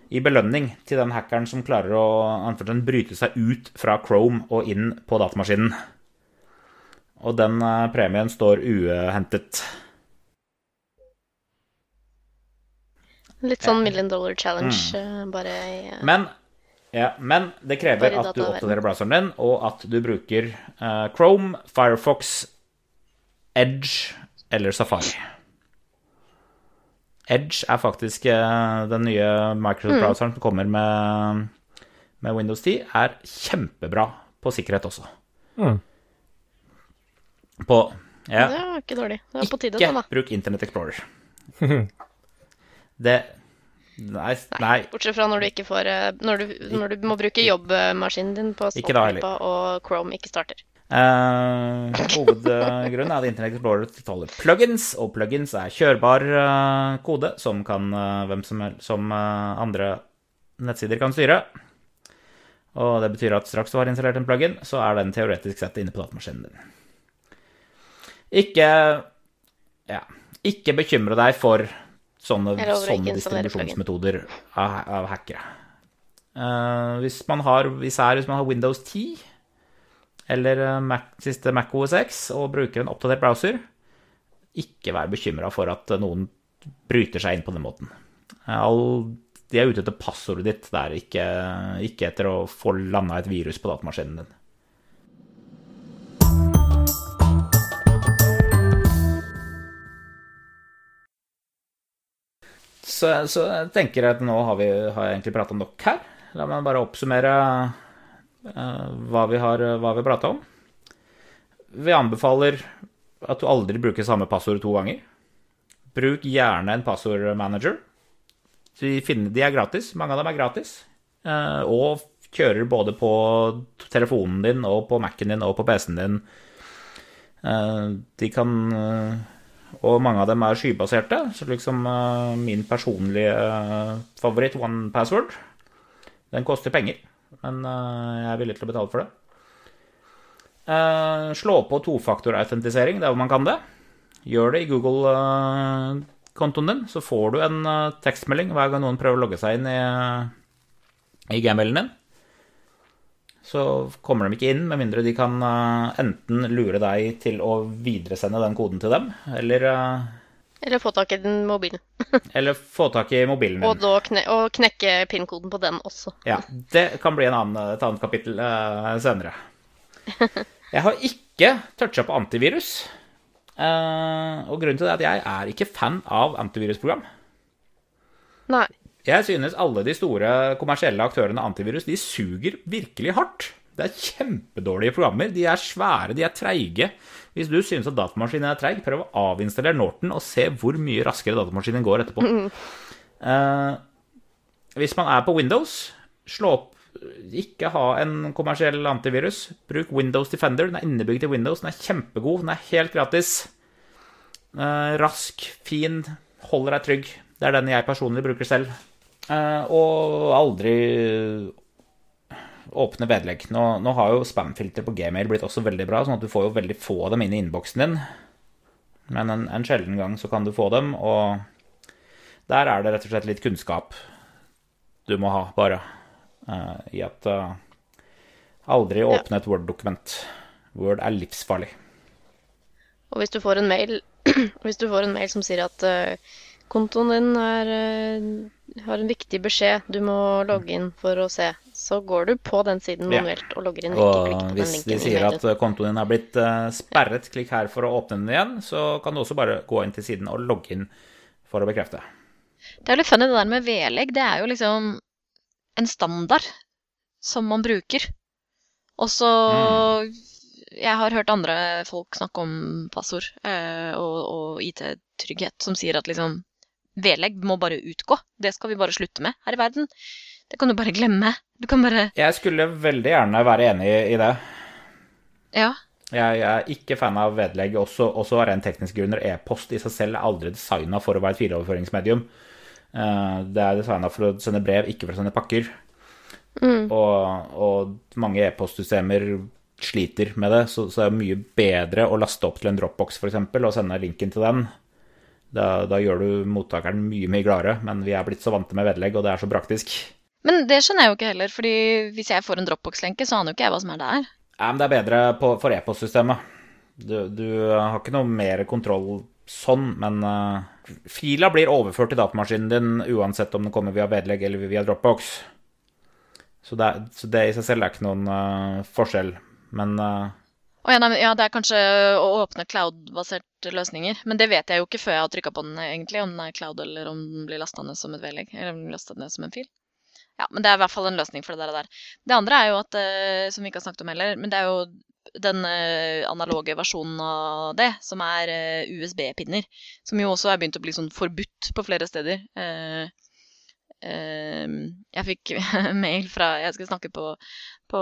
i belønning til den hackeren som klarer å bryte seg ut fra Chrome og inn på datamaskinen. Og den premien står uhentet. Litt sånn million dollar challenge, mm. bare i Men, ja, men det krever at du oppdaterer browseren din, og at du bruker uh, Chrome, Firefox, Edge eller Safari. Edge er faktisk uh, den nye Microsoft-browseren som kommer med, med Windows 10, er kjempebra på sikkerhet også. Mm. På ja, Det var ikke dårlig. Det var på tide, ikke sånn, da. bruk Internet Explorer. Det Nei, nei Bortsett fra når du ikke får eh, Når du, når du må bruke jobbmaskinen din på heller. Og Chrome ikke starter. Uh, hovedgrunnen er at Internett Explorer tåler plugins, og plugins er kjørbar uh, kode som, kan, uh, hvem som, hel- som andre nettsider kan styre. Og det betyr at straks du har installert en plugin, så er den teoretisk sett inne på datamaskinen din. Ikke ja, ikke bekymre deg for sånne, sånne distribusjonsmetoder av, av hackere. Uh, hvis, man har, især hvis man har Windows 10 eller eh, Mac, siste Mac OS X og bruker en oppdatert browser, ikke vær bekymra for at eh, noen bryter seg inn på den måten. All, de er ute etter passordet ditt, det er ikke, ikke etter å få landa et virus på datamaskinen din. Så, så jeg tenker at nå har, vi, har jeg egentlig prata nok her. La meg bare oppsummere eh, hva vi har, hva prata om. Vi anbefaler at du aldri bruker samme passord to ganger. Bruk gjerne en passordmanager. De, de er gratis. Mange av dem er gratis. Eh, og kjører både på telefonen din og på Mac-en din og på PC-en din. Eh, de kan Og mange av dem er skybaserte. Så liksom uh, min personlige uh, favoritt, One Password, den koster penger. Men uh, jeg er villig til å betale for det. Slå på tofaktorautentisering der hvor man kan det. Gjør det i Google-kontoen din, så får du en tekstmelding hver gang noen prøver å logge seg inn i, i gamailen din. Så kommer de ikke inn med mindre de kan eh, enten lure deg til å videresende den koden til dem, eller, eh, Eller få tak i den mobilen. eller få tak i mobilen Og, din. da kne og knekke PIN-koden på den også. Ja, det kan bli en annen, et annet kapittel uh, senere. Jeg har ikke toucha på antivirus. Uh, og grunnen til det er at jeg er ikke fan av antivirusprogram. Nei. Jeg synes alle de store kommersielle aktørene antivirus de suger virkelig hardt. Det er kjempedårlige programmer. De er svære, de er treige. Hvis du synes at datamaskinen er treig, prøv å avinstallere Norton og se hvor mye raskere datamaskinen går etterpå. Eh, hvis man er på Windows, slå opp Ikke ha en kommersiell antivirus. Bruk Windows Defender. Den er innebygd i Windows. Den er kjempegod. Den er helt gratis. Uh, rask, fin, holder deg trygg. Det er den jeg personlig bruker selv. Eh, og aldri åpne vedlegg. Nå, nå har jo spamfilter på Gmail blitt også veldig bra, sånn at du får jo veldig få av dem inn i innboksen din. Men en, en sjelden gang så kan du få dem, og der er det rett og slett litt kunnskap du må ha, bare. Uh, I at uh, aldri åpne et Word-dokument. Word er livsfarlig. Og hvis du får en mail, hvis du får en mail som sier at uh, kontoen din er, eh, har en viktig beskjed, du må logge inn for å se, så går du på den siden Ja. manuelt og logger inn. Og på hvis de sier at kontoen din er blitt eh, sperret, klikk her for å åpne den igjen, så kan du også bare gå inn til siden og logge inn for å bekrefte. Det er jo litt funny det der med vedlegg. Det er jo liksom en standard som man bruker. Og så Jeg har hørt andre folk snakke om passord eh, og, og IT-trygghet, som sier at liksom Vedlegg må bare utgå. Det skal vi bare slutte med her i verden. Det kan du bare glemme. Du kan bare Jeg skulle veldig gjerne være enig i det. Ja. Jeg er ikke fan av vedlegg, også, også av rent tekniske grunner. E-post i seg selv er aldri designa for å være et filoverføringsmedium. Eh, Det er designa for å sende brev, ikke for å sende pakker. Og, og mange e-postsystemer sliter med det, så, så det er mye bedre å laste opp til en Dropbox f.eks. og sende linken til den. Da, da gjør du mottakeren mye mye gladere, men vi er blitt så vante med vedlegg, og det er så praktisk. Men det skjønner jeg jo ikke heller, fordi hvis jeg får en Dropbox-lenke, så aner jo ikke jeg hva som er der. Ja, men det er bedre på, for e-postsystemet. Du, du har ikke noe mer kontroll sånn, men uh, fila blir overført til datamaskinen din uansett om den kommer via vedlegg eller via Dropbox. Så det, så det i seg selv er ikke noen uh, forskjell. Men Å ja, nei, ja, det er kanskje å åpne cloud-baserte løsninger. Men det vet jeg jo ikke før jeg har trykka på den, egentlig, om den er cloud eller om den blir lasta ned som et vedlegg. Eller om den lastet ned som en fil. Ja, men det er i hvert fall en løsning for det der. Det andre er jo at, eh, som vi ikke har snakket om heller, men det er jo den eh, analoge versjonen av det, som er eh, USB-pinner. Som jo også er begynt å bli sånn forbudt på flere steder. Jeg fikk mail fra Jeg skal snakke på på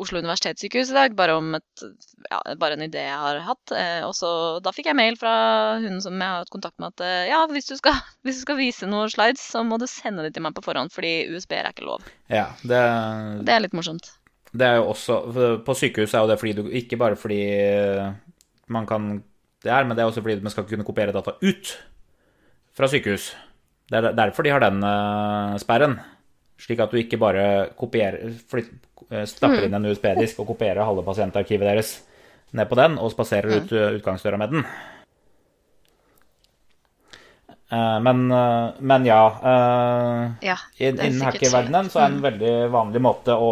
Oslo universitetssykehus i dag, bare om et, ja, bare en idé jeg har hatt. Eh, og så, da fikk jeg mail fra hun som jeg har hatt kontakt med at eh, ja, hvis du, skal, hvis du skal vise noen slides, så må du sende det til meg på forhånd, fordi USB er ikke lov. ja, det, Det er litt morsomt. det er jo også På sykehus er jo det fordi du Ikke bare fordi man kan det er, men det er også fordi man skal kunne kopiere data ut fra sykehus. Det er derfor de har den eh, sperren. Slik at du ikke bare kopierer, eh, stapper inn en USB-disk og kopierer halve pasientarkivet deres ned på den, og spaserer ut eh, utgangsdøra med den. Eh, Men, eh, men ja eh, Ja, Innen hackerverdenen så er en veldig vanlig måte å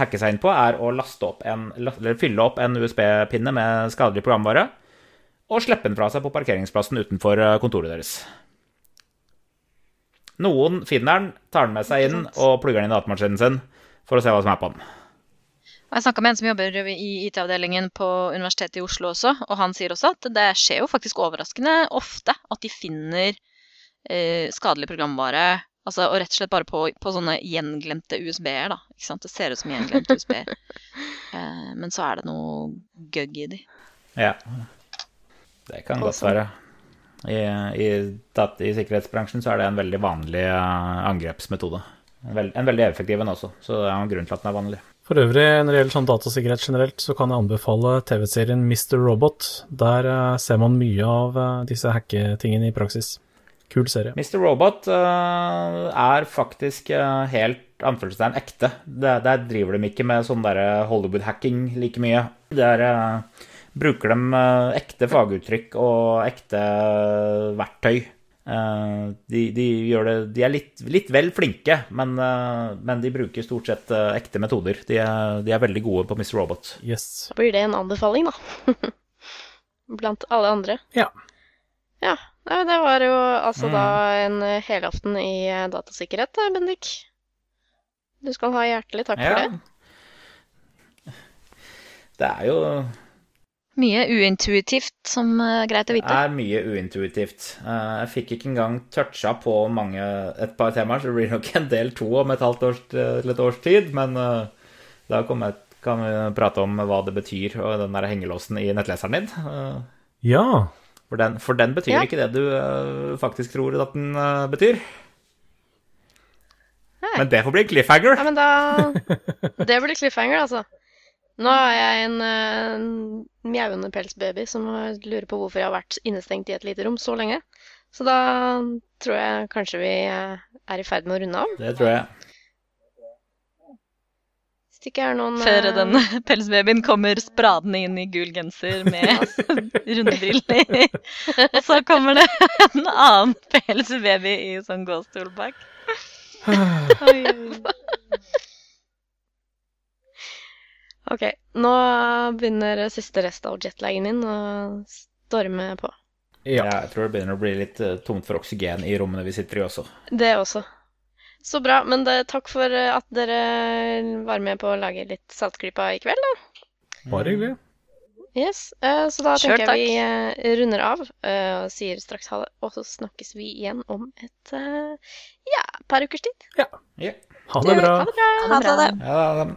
hacke seg inn på, er å opp en, eller fylle opp en USB-pinne med skadelig programvare og slippe den fra seg på parkeringsplassen utenfor eh, kontoret deres. Noen finner den, tar den med seg inn og plugger den i datamaskinen sin for å se hva som er på den. Og Jeg snakka med en som jobber i IT-avdelingen på Universitetet i Oslo også, og han sier også at det skjer jo faktisk overraskende ofte at de finner eh, skadelig programvare altså, og rett og slett bare på, på sånne gjenglemte USB-er. da, ikke sant? Det ser ut som gjenglemte USB-er. Eh, men så er det noe gøgg i de. Ja, det kan godt være. I, i, I sikkerhetsbransjen så er det en veldig vanlig eh, angrepsmetode. En, veldig effektiv en også, så det er en grunn til at den er vanlig. For øvrig, når det gjelder sånn datasikkerhet generelt, så kan jeg anbefale TV-serien Mr. Robot. Der eh, ser man mye av eh, disse hacketingene i praksis. Kul serie. Mr. Robot eh, er faktisk helt anførselstegn ekte. Der, der driver de ikke med sånn Hollywood-hacking like mye. Der bruker de ekte faguttrykk og ekte verktøy. Eh, de, de, gjør det, de er litt, litt vel flinke, men, eh, men de bruker stort sett eh, ekte metoder. De er, de er veldig gode på Mr. Robot. Yes. Da blir det en anbefaling, da. Blant alle andre. Ja. Ja. Det var jo altså Mm. da en helaften i datasikkerhet, Bendik. Du skal ha hjertelig takk for det. Det er jo Mye uintuitivt som er greit å vite. Det er mye uintuitivt. Eh, Jeg fikk ikke engang toucha på mange, et par temaer, så det blir nok en del to om et halvt års, til et års tid. Men eh, da kan vi prate om hva det betyr, og den der hengelåsen i nettleseren din. Eh, Ja. For den, for den betyr Ja. ikke det du eh, faktisk tror at den eh, betyr. Nei. Men det får bli cliffhanger. Ja, men da Det blir cliffhanger, altså. Nå er jeg en uh, mjauende pelsbaby som lurer på hvorfor jeg har vært innestengt i et lite rom så lenge. Så da tror jeg kanskje vi eh, er i ferd med å runde av. Det tror jeg. Hvis det ikke er noen Før eh, den pelsbabyen kommer spradende inn i gul genser med runde briller. Og så kommer det en annen pelsbaby i sånn gåstol bak. Ok, nå begynner siste rest av jetlagen din å storme på. Ja. Jeg tror det begynner å bli litt eh, tomt for oksygen i rommene vi sitter i også. Det også. Så bra. Men det, takk for eh, at dere var med på å lage litt Saltklypa i kveld, da. Bare hyggelig. Yes, eh, Så da tenker jeg vi runder av eh, og sier straks ha det. Og så snakkes vi igjen om et ja, par ukers tid. Ja. Ha det bra. Ha det bra. Ha det bra. Ja, da-